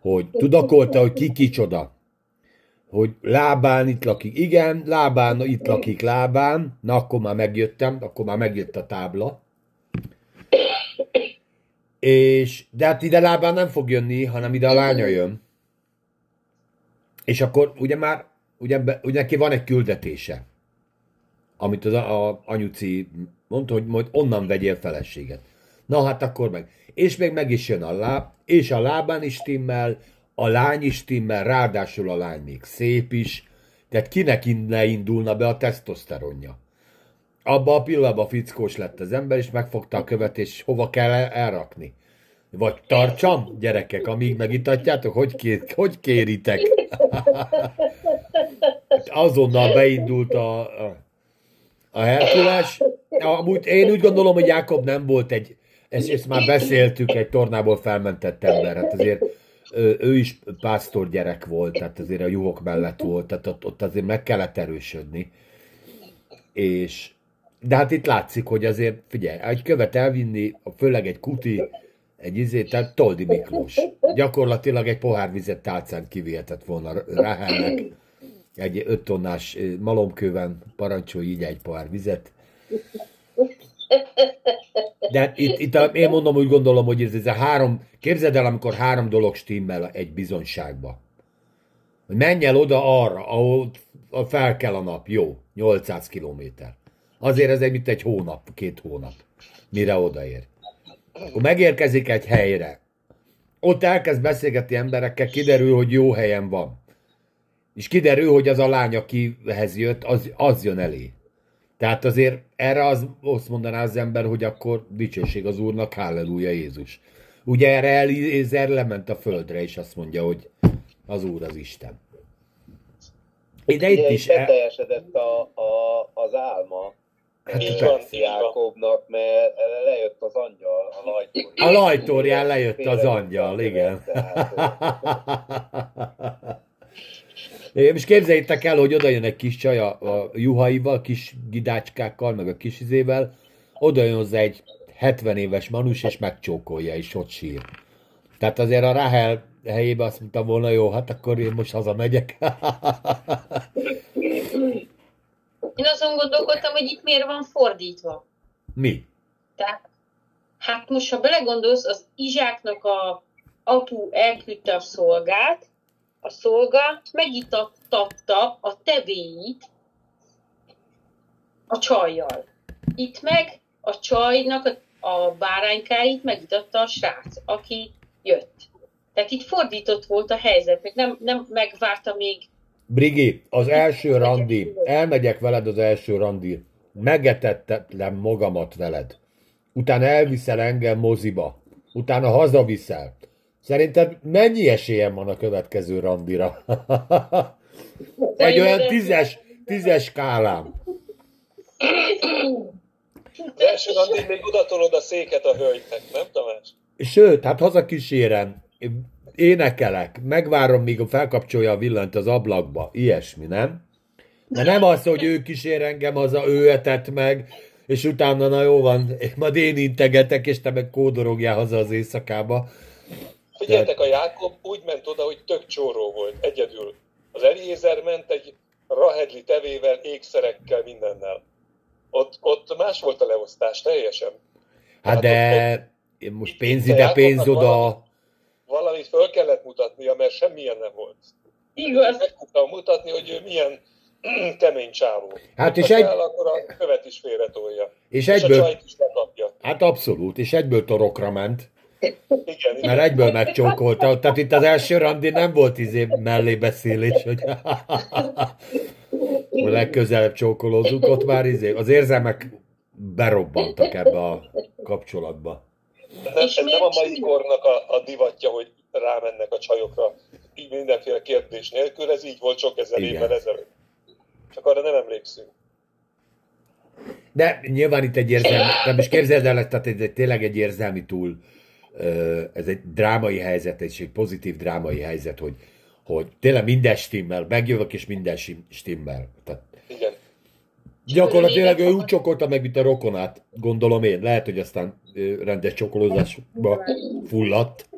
hogy tudakolta, hogy ki kicsoda. Hogy lábán itt lakik. Igen, lábán itt lakik lábán. Na, akkor már megjöttem, akkor már megjött a tábla. És, de hát ide lábán nem fog jönni, hanem ide a lánya jön. És akkor ugye már, ugye, ugye neki van egy küldetése, amit az a, a anyuci mondta, hogy majd onnan vegyél feleséget. Na hát akkor meg. És még meg is jön a láb, és a lábán is stimmel, a lány is stimmel, ráadásul a lány még szép is, tehát kinek ne indulna be a tesztoszteronja. Abba a pillanatban fickós lett az ember, és megfogta a követ, és hova kell el- elrakni. Vagy tartsam, gyerekek, amíg megitatjátok, hogy, kér, hogy kéritek? Azonnal beindult a, a, a Herkules. Amúgy én úgy gondolom, hogy Jákob nem volt egy, ezt, ezt már beszéltük, egy tornából felmentett ember. Hát azért ő, is pásztor gyerek volt, tehát azért a juhok mellett volt, tehát ott, ott azért meg kellett erősödni. És de hát itt látszik, hogy azért, figyelj, egy követ elvinni, főleg egy kuti, egy izé, tehát Toldi Miklós. Gyakorlatilag egy pohár vizet tálcán kivihetett volna Ráhelnek. Egy öt tonnás malomkőben parancsolj így egy pohár vizet. De itt, itt a, én mondom, úgy gondolom, hogy ez, ez a három, képzeld el, amikor három dolog stimmel egy bizonyságba. Hogy menj el oda arra, ahol fel kell a nap, jó, 800 kilométer. Azért ez egy, mint egy hónap, két hónap, mire odaér. Akkor megérkezik egy helyre. Ott elkezd beszélgetni emberekkel, kiderül, hogy jó helyen van. És kiderül, hogy az a lány, akihez jött, az, az jön elé. Tehát azért erre az, azt mondaná az ember, hogy akkor dicsőség az Úrnak, halleluja Jézus. Ugye erre Eliezer lement a földre, és azt mondja, hogy az Úr az Isten. De itt Ugye is... beteljesedett a, a, az álma Hát. Jákobnak, mert lejött az angyal a lajtól. A lajtorján lejött az angyal, igen. És képzeljétek el, hogy oda jön egy kis csaj a, a juhaival, kis gidácskákkal, meg a kis izével, oda jön hozzá egy 70 éves manus, és megcsókolja, és ott sír. Tehát azért a Rahel helyébe azt mondta volna, jó, hát akkor én most hazamegyek. Én azon gondolkodtam, hogy itt miért van fordítva. Mi? Tehát, hát most, ha belegondolsz, az Izsáknak a apu elküldte a szolgát, a szolga megitatta a tevéit a csajjal. Itt meg a csajnak a, a báránykáit megitatta a srác, aki jött. Tehát itt fordított volt a helyzet, meg nem, nem megvárta még Brigi, az első randi, elmegyek veled az első randi, megetettem magamat veled. Utána elviszel engem moziba. Utána hazaviszel. Szerinted mennyi esélyem van a következő randira? Egy olyan tízes, tízes skálám. Az első randin még odatolod a széket a hölgynek, nem Tamás? Sőt, hát hazakísérem, énekelek, megvárom, míg felkapcsolja a villanyt az ablakba. Ilyesmi, nem? De nem az, hogy ő kísér engem haza, ő etett meg, és utána, na jó van, majd én integetek, és te meg kódorogjál haza az éjszakába. Figyeljetek, a Jákob úgy ment oda, hogy tök csóró volt, egyedül. Az Eliézer ment egy rahedli tevével, ékszerekkel, mindennel. Ott, ott más volt a leosztás, teljesen. Hát de most pénz ide, pénz oda. Valamit föl kellett mutatnia, mert semmilyen nem volt. igaz. Meg tudtam mutatni, hogy ő milyen kemény csávó. Hát és egy- kell, akkor a követ is félretolja. És És a egyből, csajt is lekapja. hát abszolút, és egyből torokra ment. Igen. Mert egyből megcsókolta. Tehát itt az első randi nem volt izé mellébeszélés, hogy hogy legközelebb csókolózunk, ott már izé, az érzelmek berobbantak ebbe a kapcsolatba. Nem, És ez nem a mai kornak a, a divatja, hogy rámennek a csajokra így mindenféle kérdés nélkül, ez így volt sok ezer Igen. évvel ezelőtt. Csak arra nem emlékszünk. De nyilván itt egy érzelmi, tehát most képzeld el, tehát ez egy, tényleg egy érzelmi túl, ez egy drámai helyzet, és egy pozitív drámai helyzet, hogy, hogy tényleg minden stimmel, megjövök és minden stimmel. Tehát Igen. gyakorlatilag ő úgy csokolta meg, mint a rokonát, gondolom én. Lehet, hogy aztán rendes csokolózásba fulladt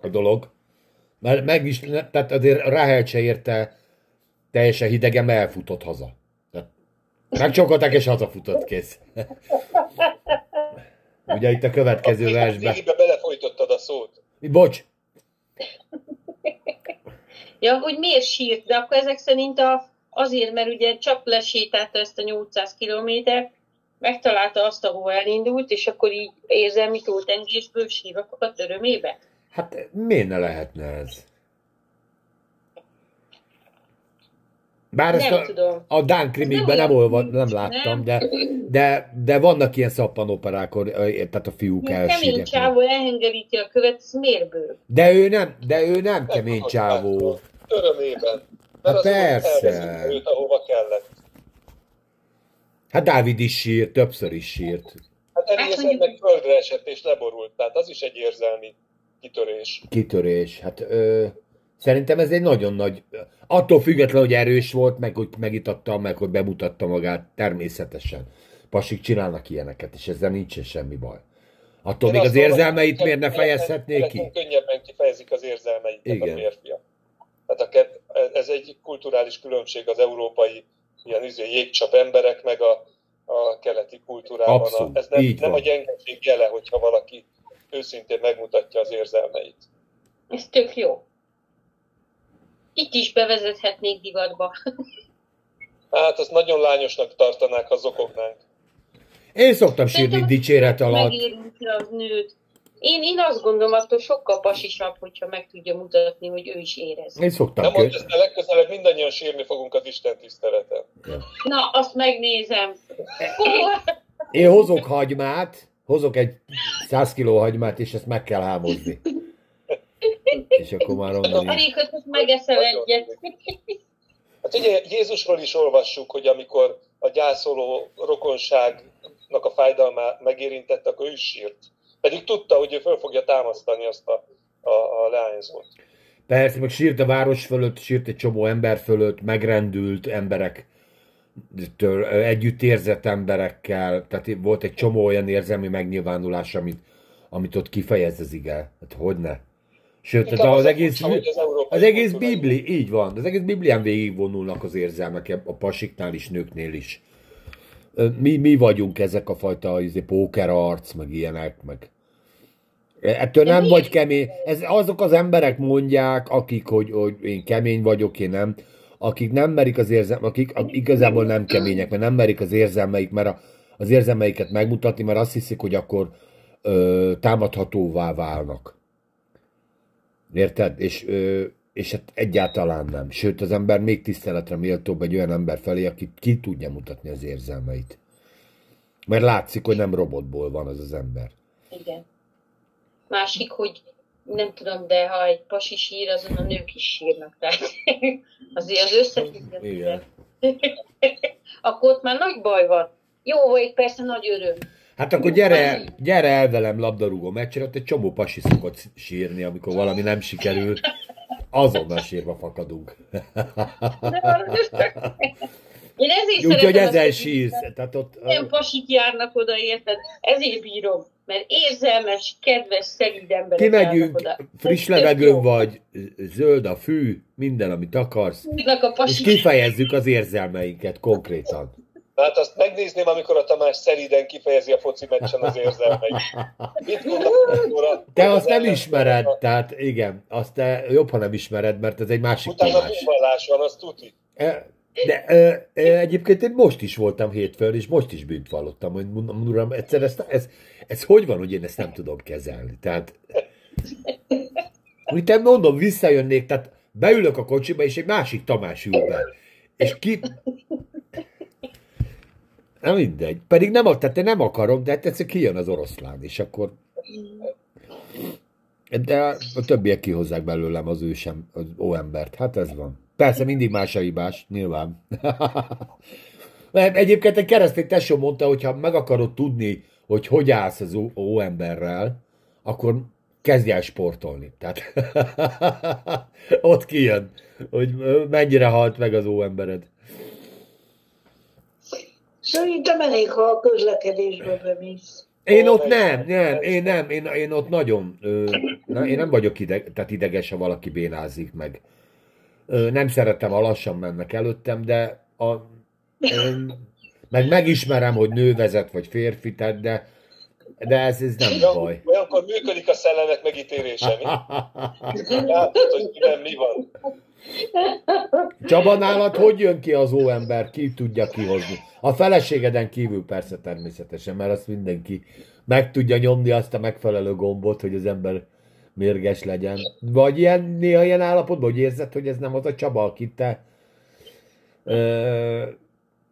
a dolog. Mert meg is, tehát azért Rahel se érte teljesen hidegen, elfutott haza. Megcsokolták és hazafutott, kész. Ugye itt a következő versben. Végigbe belefolytottad a szót. Bocs, Ja, hogy miért sírt, de akkor ezek szerint a, azért, mert ugye csak lesétálta ezt a 800 kilométert, megtalálta azt, ahol elindult, és akkor így érzelmi túltengésből sírok a örömébe. hát miért ne lehetne ez? Bár ezt Nem a, tudom. a Dán krimikben Nem nem, olvad, nem láttam, nem? de, de, de vannak ilyen szappanoperák, tehát a fiúk Kemény elsírják. csávó elhengeríti a követ, ez miért ből? De ő nem, de ő nem kemény Megkapott csávó. Örömében. Hát Mert az persze. őt, ahova kellett. Hát Dávid is sírt, többször is sírt. Hát Eliezer mondjuk- meg földre esett és leborult, tehát az is egy érzelmi kitörés. Kitörés. Hát ö, szerintem ez egy nagyon nagy... Attól függetlenül, hogy erős volt, meg hogy megitatta, meg hogy bemutatta magát, természetesen. Pasik csinálnak ilyeneket, és ezzel nincsen semmi baj. Attól Én még az mondom, érzelmeit hogy miért ne fejezhetné ki? Könnyebben kifejezik az érzelmeiket Igen. a férfiak. Tehát a ez egy kulturális különbség az európai ilyen izé, jégcsap emberek, meg a, a keleti kultúrában. Abszolút, A, ez nem, így nem a gyengeség jele, hogyha valaki őszintén megmutatja az érzelmeit. Ez tök jó. Itt is bevezethetnék divatba. Hát azt nagyon lányosnak tartanák, ha zokognánk. Én szoktam sírni dicséret alatt. Megérinti az nőt. Én, én azt gondolom, attól sokkal pasisabb, hogyha meg tudja mutatni, hogy ő is érez. Én szoktam Nem kö... mondja, ezt legközelebb mindannyian sírni fogunk az Isten tiszteleten. Na, azt megnézem. Én hozok hagymát, hozok egy 100 kiló hagymát, és ezt meg kell hámozni. És akkor már onnan hogy most megeszel egyet. Hát ugye Jézusról is olvassuk, hogy amikor a gyászoló rokonságnak a fájdalmát megérintette, akkor ő is sírt. Pedig tudta, hogy ő föl fogja támasztani azt a, a, a leányzót. Persze, meg sírt a város fölött, sírt egy csomó ember fölött, megrendült emberek, től, együtt érzett emberekkel, tehát volt egy csomó olyan érzelmi megnyilvánulás, amit, amit ott kifejez az ige. Hát hogyne. Sőt, az, az egész, az egész Bibli, így van, az egész Biblián végigvonulnak az érzelmek, a pasiknál is, nőknél is. Mi, mi vagyunk ezek a fajta izé, pókerarc, meg ilyenek, meg Ettől De nem vagy kemény. Ez azok az emberek mondják, akik, hogy, hogy én kemény vagyok, én nem, akik nem merik az érzelmek, akik, akik igazából nem kemények, mert nem merik az érzelmeik, mert a, az érzelmeiket megmutatni, mert azt hiszik, hogy akkor ö, támadhatóvá válnak. Érted? És, ö, és hát egyáltalán nem. Sőt, az ember még tiszteletre méltóbb egy olyan ember felé, aki ki tudja mutatni az érzelmeit. Mert látszik, hogy nem robotból van az az ember. Igen. Másik, hogy nem tudom, de ha egy pasi sír, azon a nők is sírnak. Tehát azért az összefügg. Igen. Akkor ott már nagy baj van. Jó, vagy persze nagy öröm. Hát akkor gyere, gyere el velem labdarúgó meccsre, ott egy csomó pasi szokott sírni, amikor valami nem sikerül. Azonnal sírva fakadunk. Én ezért Úgyhogy ezzel sírsz. Tehát ott, Nem pasik járnak oda, érted? Ezért bírom. Mert érzelmes, kedves, szelíd emberek kimegyünk, oda. friss levegőn vagy, zöld a fű, minden, amit akarsz, és kifejezzük az érzelmeinket konkrétan. Hát azt megnézném, amikor a Tamás szelíden kifejezi a foci meccsen az érzelmeit. Mit gondolsz, Nora? Te azt nem ismered, tehát igen, azt te jobb, ha nem ismered, mert ez egy másik Utána Tamás. bűnvallás van, az tuti. E, De ö, ö, egyébként én most is voltam hétfőn, és most is bűnt vallottam, hogy mondom, uram, egyszer ez, ez, ez hogy van, hogy én ezt nem tudom kezelni? Tehát, hogy te mondom, visszajönnék, tehát beülök a kocsiba, és egy másik Tamás ül be. És ki... Na mindegy. Pedig nem, tehát én nem akarom, de hát egyszer kijön az oroszlán, és akkor... De a többiek kihozzák belőlem az ősem, az óembert. Hát ez van. Persze mindig más a hibás, nyilván. Mert egyébként egy keresztény tesó mondta, hogy ha meg akarod tudni, hogy hogy állsz az óemberrel, akkor kezdj el sportolni. Tehát ott kijön, hogy mennyire halt meg az óembered. Szerintem elég, ha a közlekedésbe bemész. Én ott nem, nem, én nem, én, én ott nagyon, ö, na, én nem vagyok ideg, tehát ideges, ha valaki bénázik meg. Ö, nem szeretem, ha lassan mennek előttem, de a, én, meg megismerem, hogy nő vezet, vagy férfi, tehát de, de ez, ez nem Olyan- baj. Olyankor működik a szellemek megítélése, mi? Látod, hogy miben mi van. Csaba, nálad hogy jön ki az óember? Ki tudja kihozni? A feleségeden kívül persze természetesen, mert azt mindenki meg tudja nyomni azt a megfelelő gombot, hogy az ember mérges legyen. Vagy ilyen, néha ilyen állapotban, hogy érzed, hogy ez nem az a Csaba, akit te ö,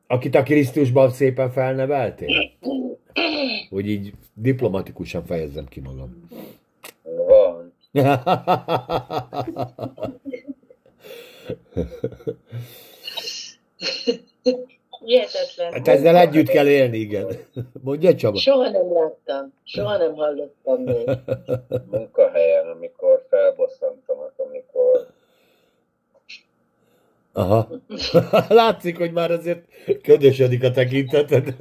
akit a Krisztusban szépen felneveltél? Hogy így diplomatikusan fejezzem ki magam. Van. Hihetetlen. Hát ezzel együtt kell élni, igen. Mondja Csaba. Soha nem láttam, soha nem hallottam még. Munkahelyen, amikor felbosszantanak, amikor Aha. Látszik, hogy már azért ködösödik a tekinteted.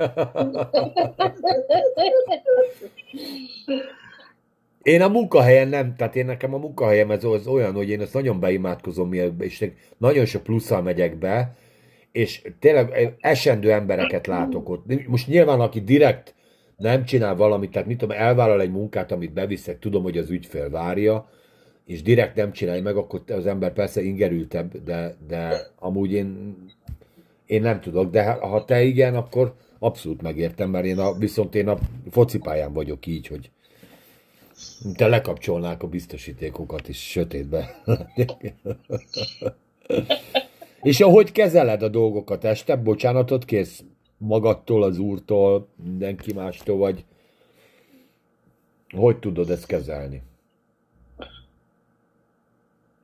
Én a munkahelyen nem, tehát én nekem a munkahelyem ez olyan, hogy én ezt nagyon beimádkozom, és nagyon sok plusszal megyek be, és tényleg esendő embereket látok ott. Most nyilván, aki direkt nem csinál valamit, tehát mit tudom, elvállal egy munkát, amit beviszek, tudom, hogy az ügyfél várja, és direkt nem csinálja meg, akkor az ember persze ingerültebb, de, de amúgy én, én nem tudok, de ha te igen, akkor abszolút megértem, mert én a, viszont én a focipályán vagyok így, hogy te lekapcsolnák a biztosítékokat is sötétbe. és ahogy kezeled a dolgokat este, bocsánatot kész magadtól, az úrtól, mindenki mástól, vagy hogy tudod ezt kezelni?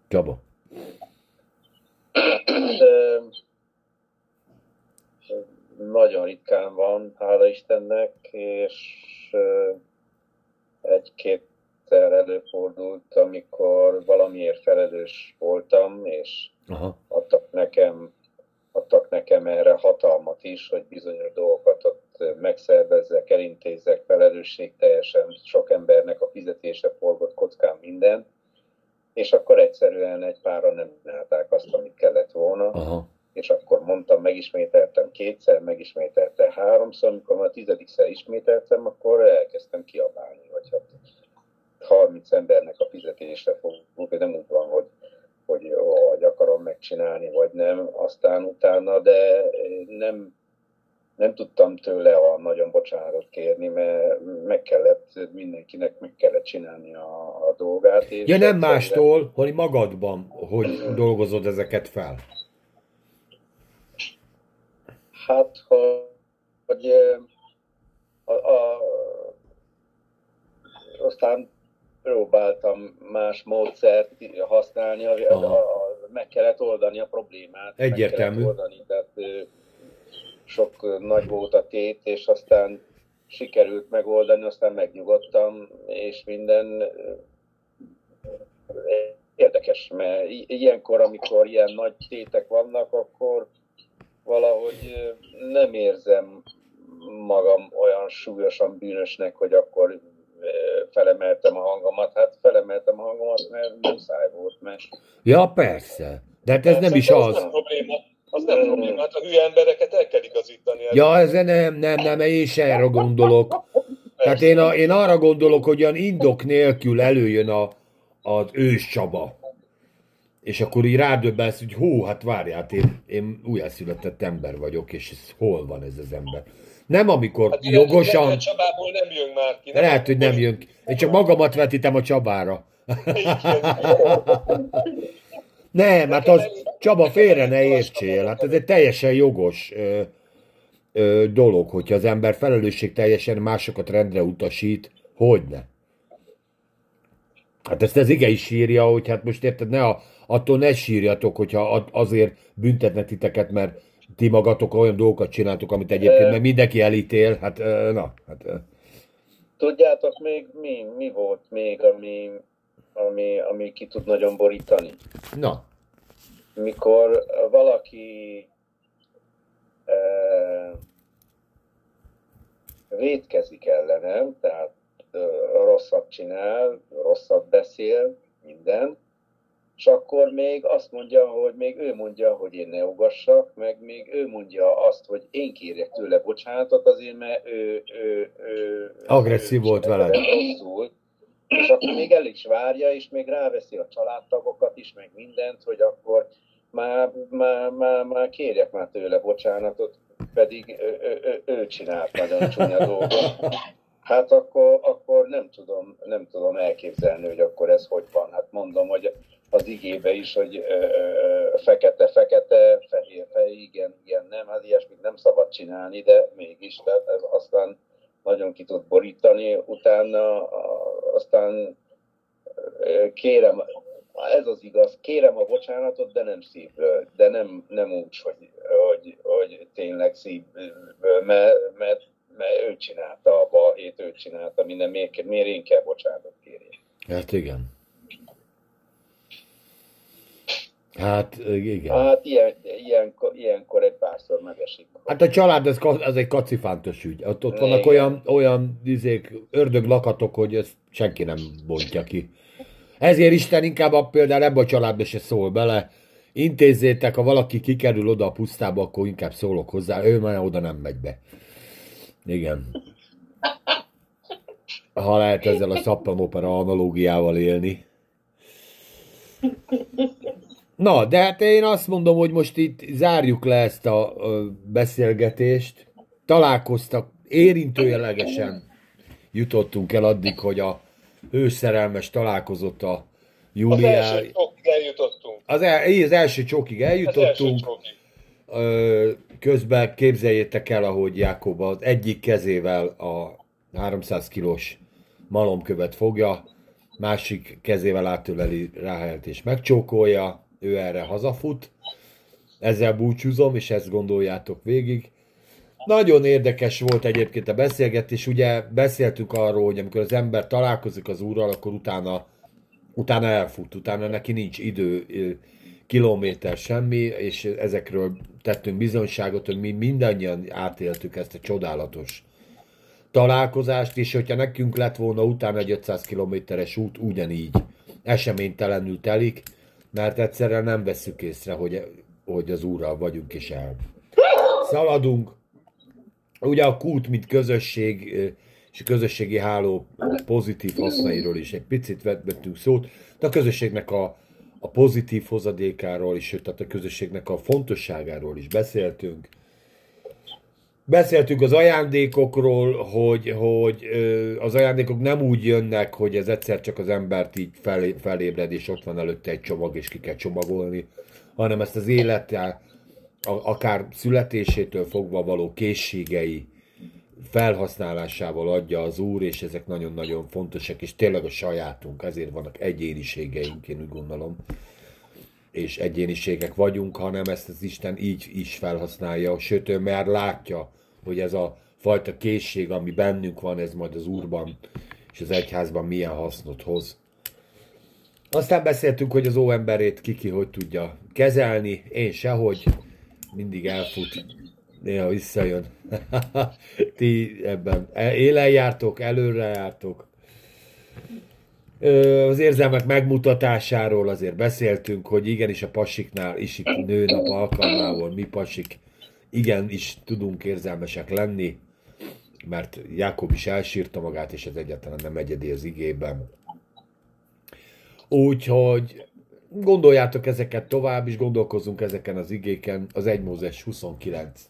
Csaba. Nagyon ritkán van, hála Istennek, és ö, egy-kétszer előfordult, amikor valamiért felelős voltam, és Aha. adtak nekem, adtak nekem erre hatalmat is, hogy bizonyos dolgokat ott megszervezzek, elintézzek felelősségteljesen, sok embernek a fizetése forgott kockán minden, és akkor egyszerűen egy pára nem csinálták azt, amit kellett volna, Aha. és akkor mondtam, megismételtem kétszer, megismételtem háromszor, amikor már a tizedikszer ismételtem, akkor elkezdtem kiabálni, hogy hát 30 embernek a fizetésre fogunk, nem úgy van, hogy, hogy, hogy akarom megcsinálni, vagy nem, aztán utána, de nem, nem tudtam tőle a nagyon bocsánatot kérni, mert meg kellett, mindenkinek meg kellett csinálni a, a dolgát. És Ja, nem mástól, hogy magadban, hogy dolgozod ezeket fel. Hát, hogy, a, a, aztán próbáltam más módszert használni, a, a, meg kellett oldani a problémát. Egyértelmű. Oldani, tehát sok nagy volt a tét, és aztán sikerült megoldani, aztán megnyugodtam, és minden érdekes, mert ilyenkor, amikor ilyen nagy tétek vannak, akkor valahogy nem érzem magam olyan súlyosan bűnösnek, hogy akkor felemeltem a hangomat. Hát felemeltem a hangomat, mert muszáj volt, mert Ja, persze. De hát ez nem is Az az. nem probléma. Az nem probléma. Hát a hülye embereket el kell igazítani. Ja, ez nem, nem, nem, én se erre gondolok. Tehát én, a, én arra gondolok, hogy olyan indok nélkül előjön a, az ős Csaba. És akkor így rádöbbensz, hogy hú, hát várjál, hát én, én újjászületett ember vagyok, és ez, hol van ez az ember? Nem amikor Hát jogosan, lehet, hogy Csabából nem jön már ki. lehet, hogy nem jön ki. Én csak magamat vetítem a Csabára. Nem, hát az Csaba félre ne értsél, hát ez egy teljesen jogos ö, ö, dolog, hogyha az ember felelősség teljesen másokat rendre utasít, hogyne. Hát ezt az ige is írja, hogy hát most érted, ne a, attól ne sírjatok, hogyha a- azért büntetne titeket, mert ti magatok olyan dolgokat csináltok, amit egyébként meg mindenki elítél, hát na, hát... Tudjátok még mi, mi volt még, ami, ami, ami ki tud nagyon borítani? Na. Mikor valaki e, védkezik ellenem, tehát e, rosszat csinál, rosszat beszél, minden, és akkor még azt mondja, hogy még ő mondja, hogy én ne ugassak, meg még ő mondja azt, hogy én kérjek tőle bocsánatot azért, mert ő, ő, ő agresszív ő, volt vele. Rosszul, és akkor még el is várja, és még ráveszi a családtagokat is, meg mindent, hogy akkor már, már, már, már kérjek már tőle bocsánatot, pedig ő, ő, ő, ő csinált nagyon csúnya dolgot. Hát akkor, akkor nem, tudom, nem tudom elképzelni, hogy akkor ez hogy van. Hát mondom, hogy az igébe is, hogy fekete-fekete, fehér-fehér, igen, igen, nem, hát ilyesmit nem szabad csinálni, de mégis, tehát ez aztán nagyon ki tud borítani, utána aztán kérem, ez az igaz, kérem a bocsánatot, de nem szívből, de nem, nem úgy, hogy, hogy, hogy tényleg szívből, mert, mert, mert ő csinálta a balhét, ő csinálta minden, miért, miért én kell bocsánatot kérni. Hát igen. Hát igen. Hát ilyen, ilyenkor, ilyenkor egy párszor megesik. Hát a család, ez, ez egy kacifántos ügy. Ott, ott vannak olyan, olyan izék, ördög lakatok, hogy ezt senki nem bontja ki. Ezért Isten inkább a, például ebbe a családba se szól bele. Intézzétek, ha valaki kikerül oda a pusztába, akkor inkább szólok hozzá. Ő már oda nem megy be. Igen. Ha lehet ezzel a szappanopera analógiával élni. Na, de hát én azt mondom, hogy most itt zárjuk le ezt a, beszélgetést. Találkoztak, érintőjelegesen jutottunk el addig, hogy a őszerelmes találkozott a Júliá... Az első csokig eljutottunk. Az, el, az első csokig eljutottunk. Az első Közben képzeljétek el, ahogy Jákob az egyik kezével a 300 kilós malomkövet fogja, másik kezével átöleli Ráhelt és megcsókolja, ő erre hazafut. Ezzel búcsúzom, és ezt gondoljátok végig. Nagyon érdekes volt egyébként a beszélgetés, ugye beszéltünk arról, hogy amikor az ember találkozik az úrral, akkor utána, utána elfut, utána neki nincs idő, kilométer semmi, és ezekről tettünk bizonyságot, hogy mi mindannyian átéltük ezt a csodálatos találkozást, és hogyha nekünk lett volna utána egy 500 kilométeres út, ugyanígy eseménytelenül telik, mert egyszerűen nem veszük észre, hogy, hogy az úrral vagyunk és el. Szaladunk. Ugye a kút, mint közösség, és a közösségi háló pozitív hasznairól is egy picit vettünk szót, de a közösségnek a, a pozitív hozadékáról is, sőt, tehát a közösségnek a fontosságáról is beszéltünk. Beszéltünk az ajándékokról, hogy, hogy az ajándékok nem úgy jönnek, hogy ez egyszer csak az embert így fel, felébred, és ott van előtte egy csomag, és ki kell csomagolni, hanem ezt az élettel, akár születésétől fogva való készségei felhasználásával adja az Úr, és ezek nagyon-nagyon fontosak, és tényleg a sajátunk, ezért vannak egyéniségeink, én úgy gondolom, és egyéniségek vagyunk, hanem ezt az Isten így is felhasználja, sőt, ő már látja, hogy ez a fajta készség, ami bennünk van, ez majd az Úrban és az egyházban milyen hasznot hoz. Aztán beszéltünk, hogy az óemberét kiki hogy tudja kezelni, én sehogy, mindig elfut, néha visszajön. Ti ebben élen jártok, előre jártok. Az érzelmek megmutatásáról azért beszéltünk, hogy igenis a pasiknál is itt nőnap alkalmával mi pasik igen is tudunk érzelmesek lenni, mert Jákob is elsírta magát, és ez egyáltalán nem egyedi az igében. Úgyhogy gondoljátok ezeket tovább, és gondolkozzunk ezeken az igéken, az 1 Mózes 29.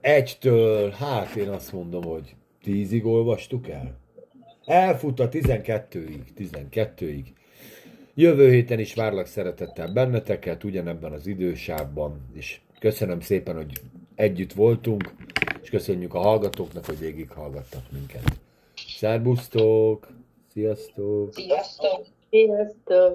Egytől, hát én azt mondom, hogy tízig olvastuk el. Elfut a 12-ig, 12-ig. Jövő héten is várlak szeretettel benneteket, ugyanebben az idősávban, és köszönöm szépen, hogy együtt voltunk, és köszönjük a hallgatóknak, hogy végighallgattak minket. Szerbusztok! Sziasztok! Sziasztok! Sziasztok!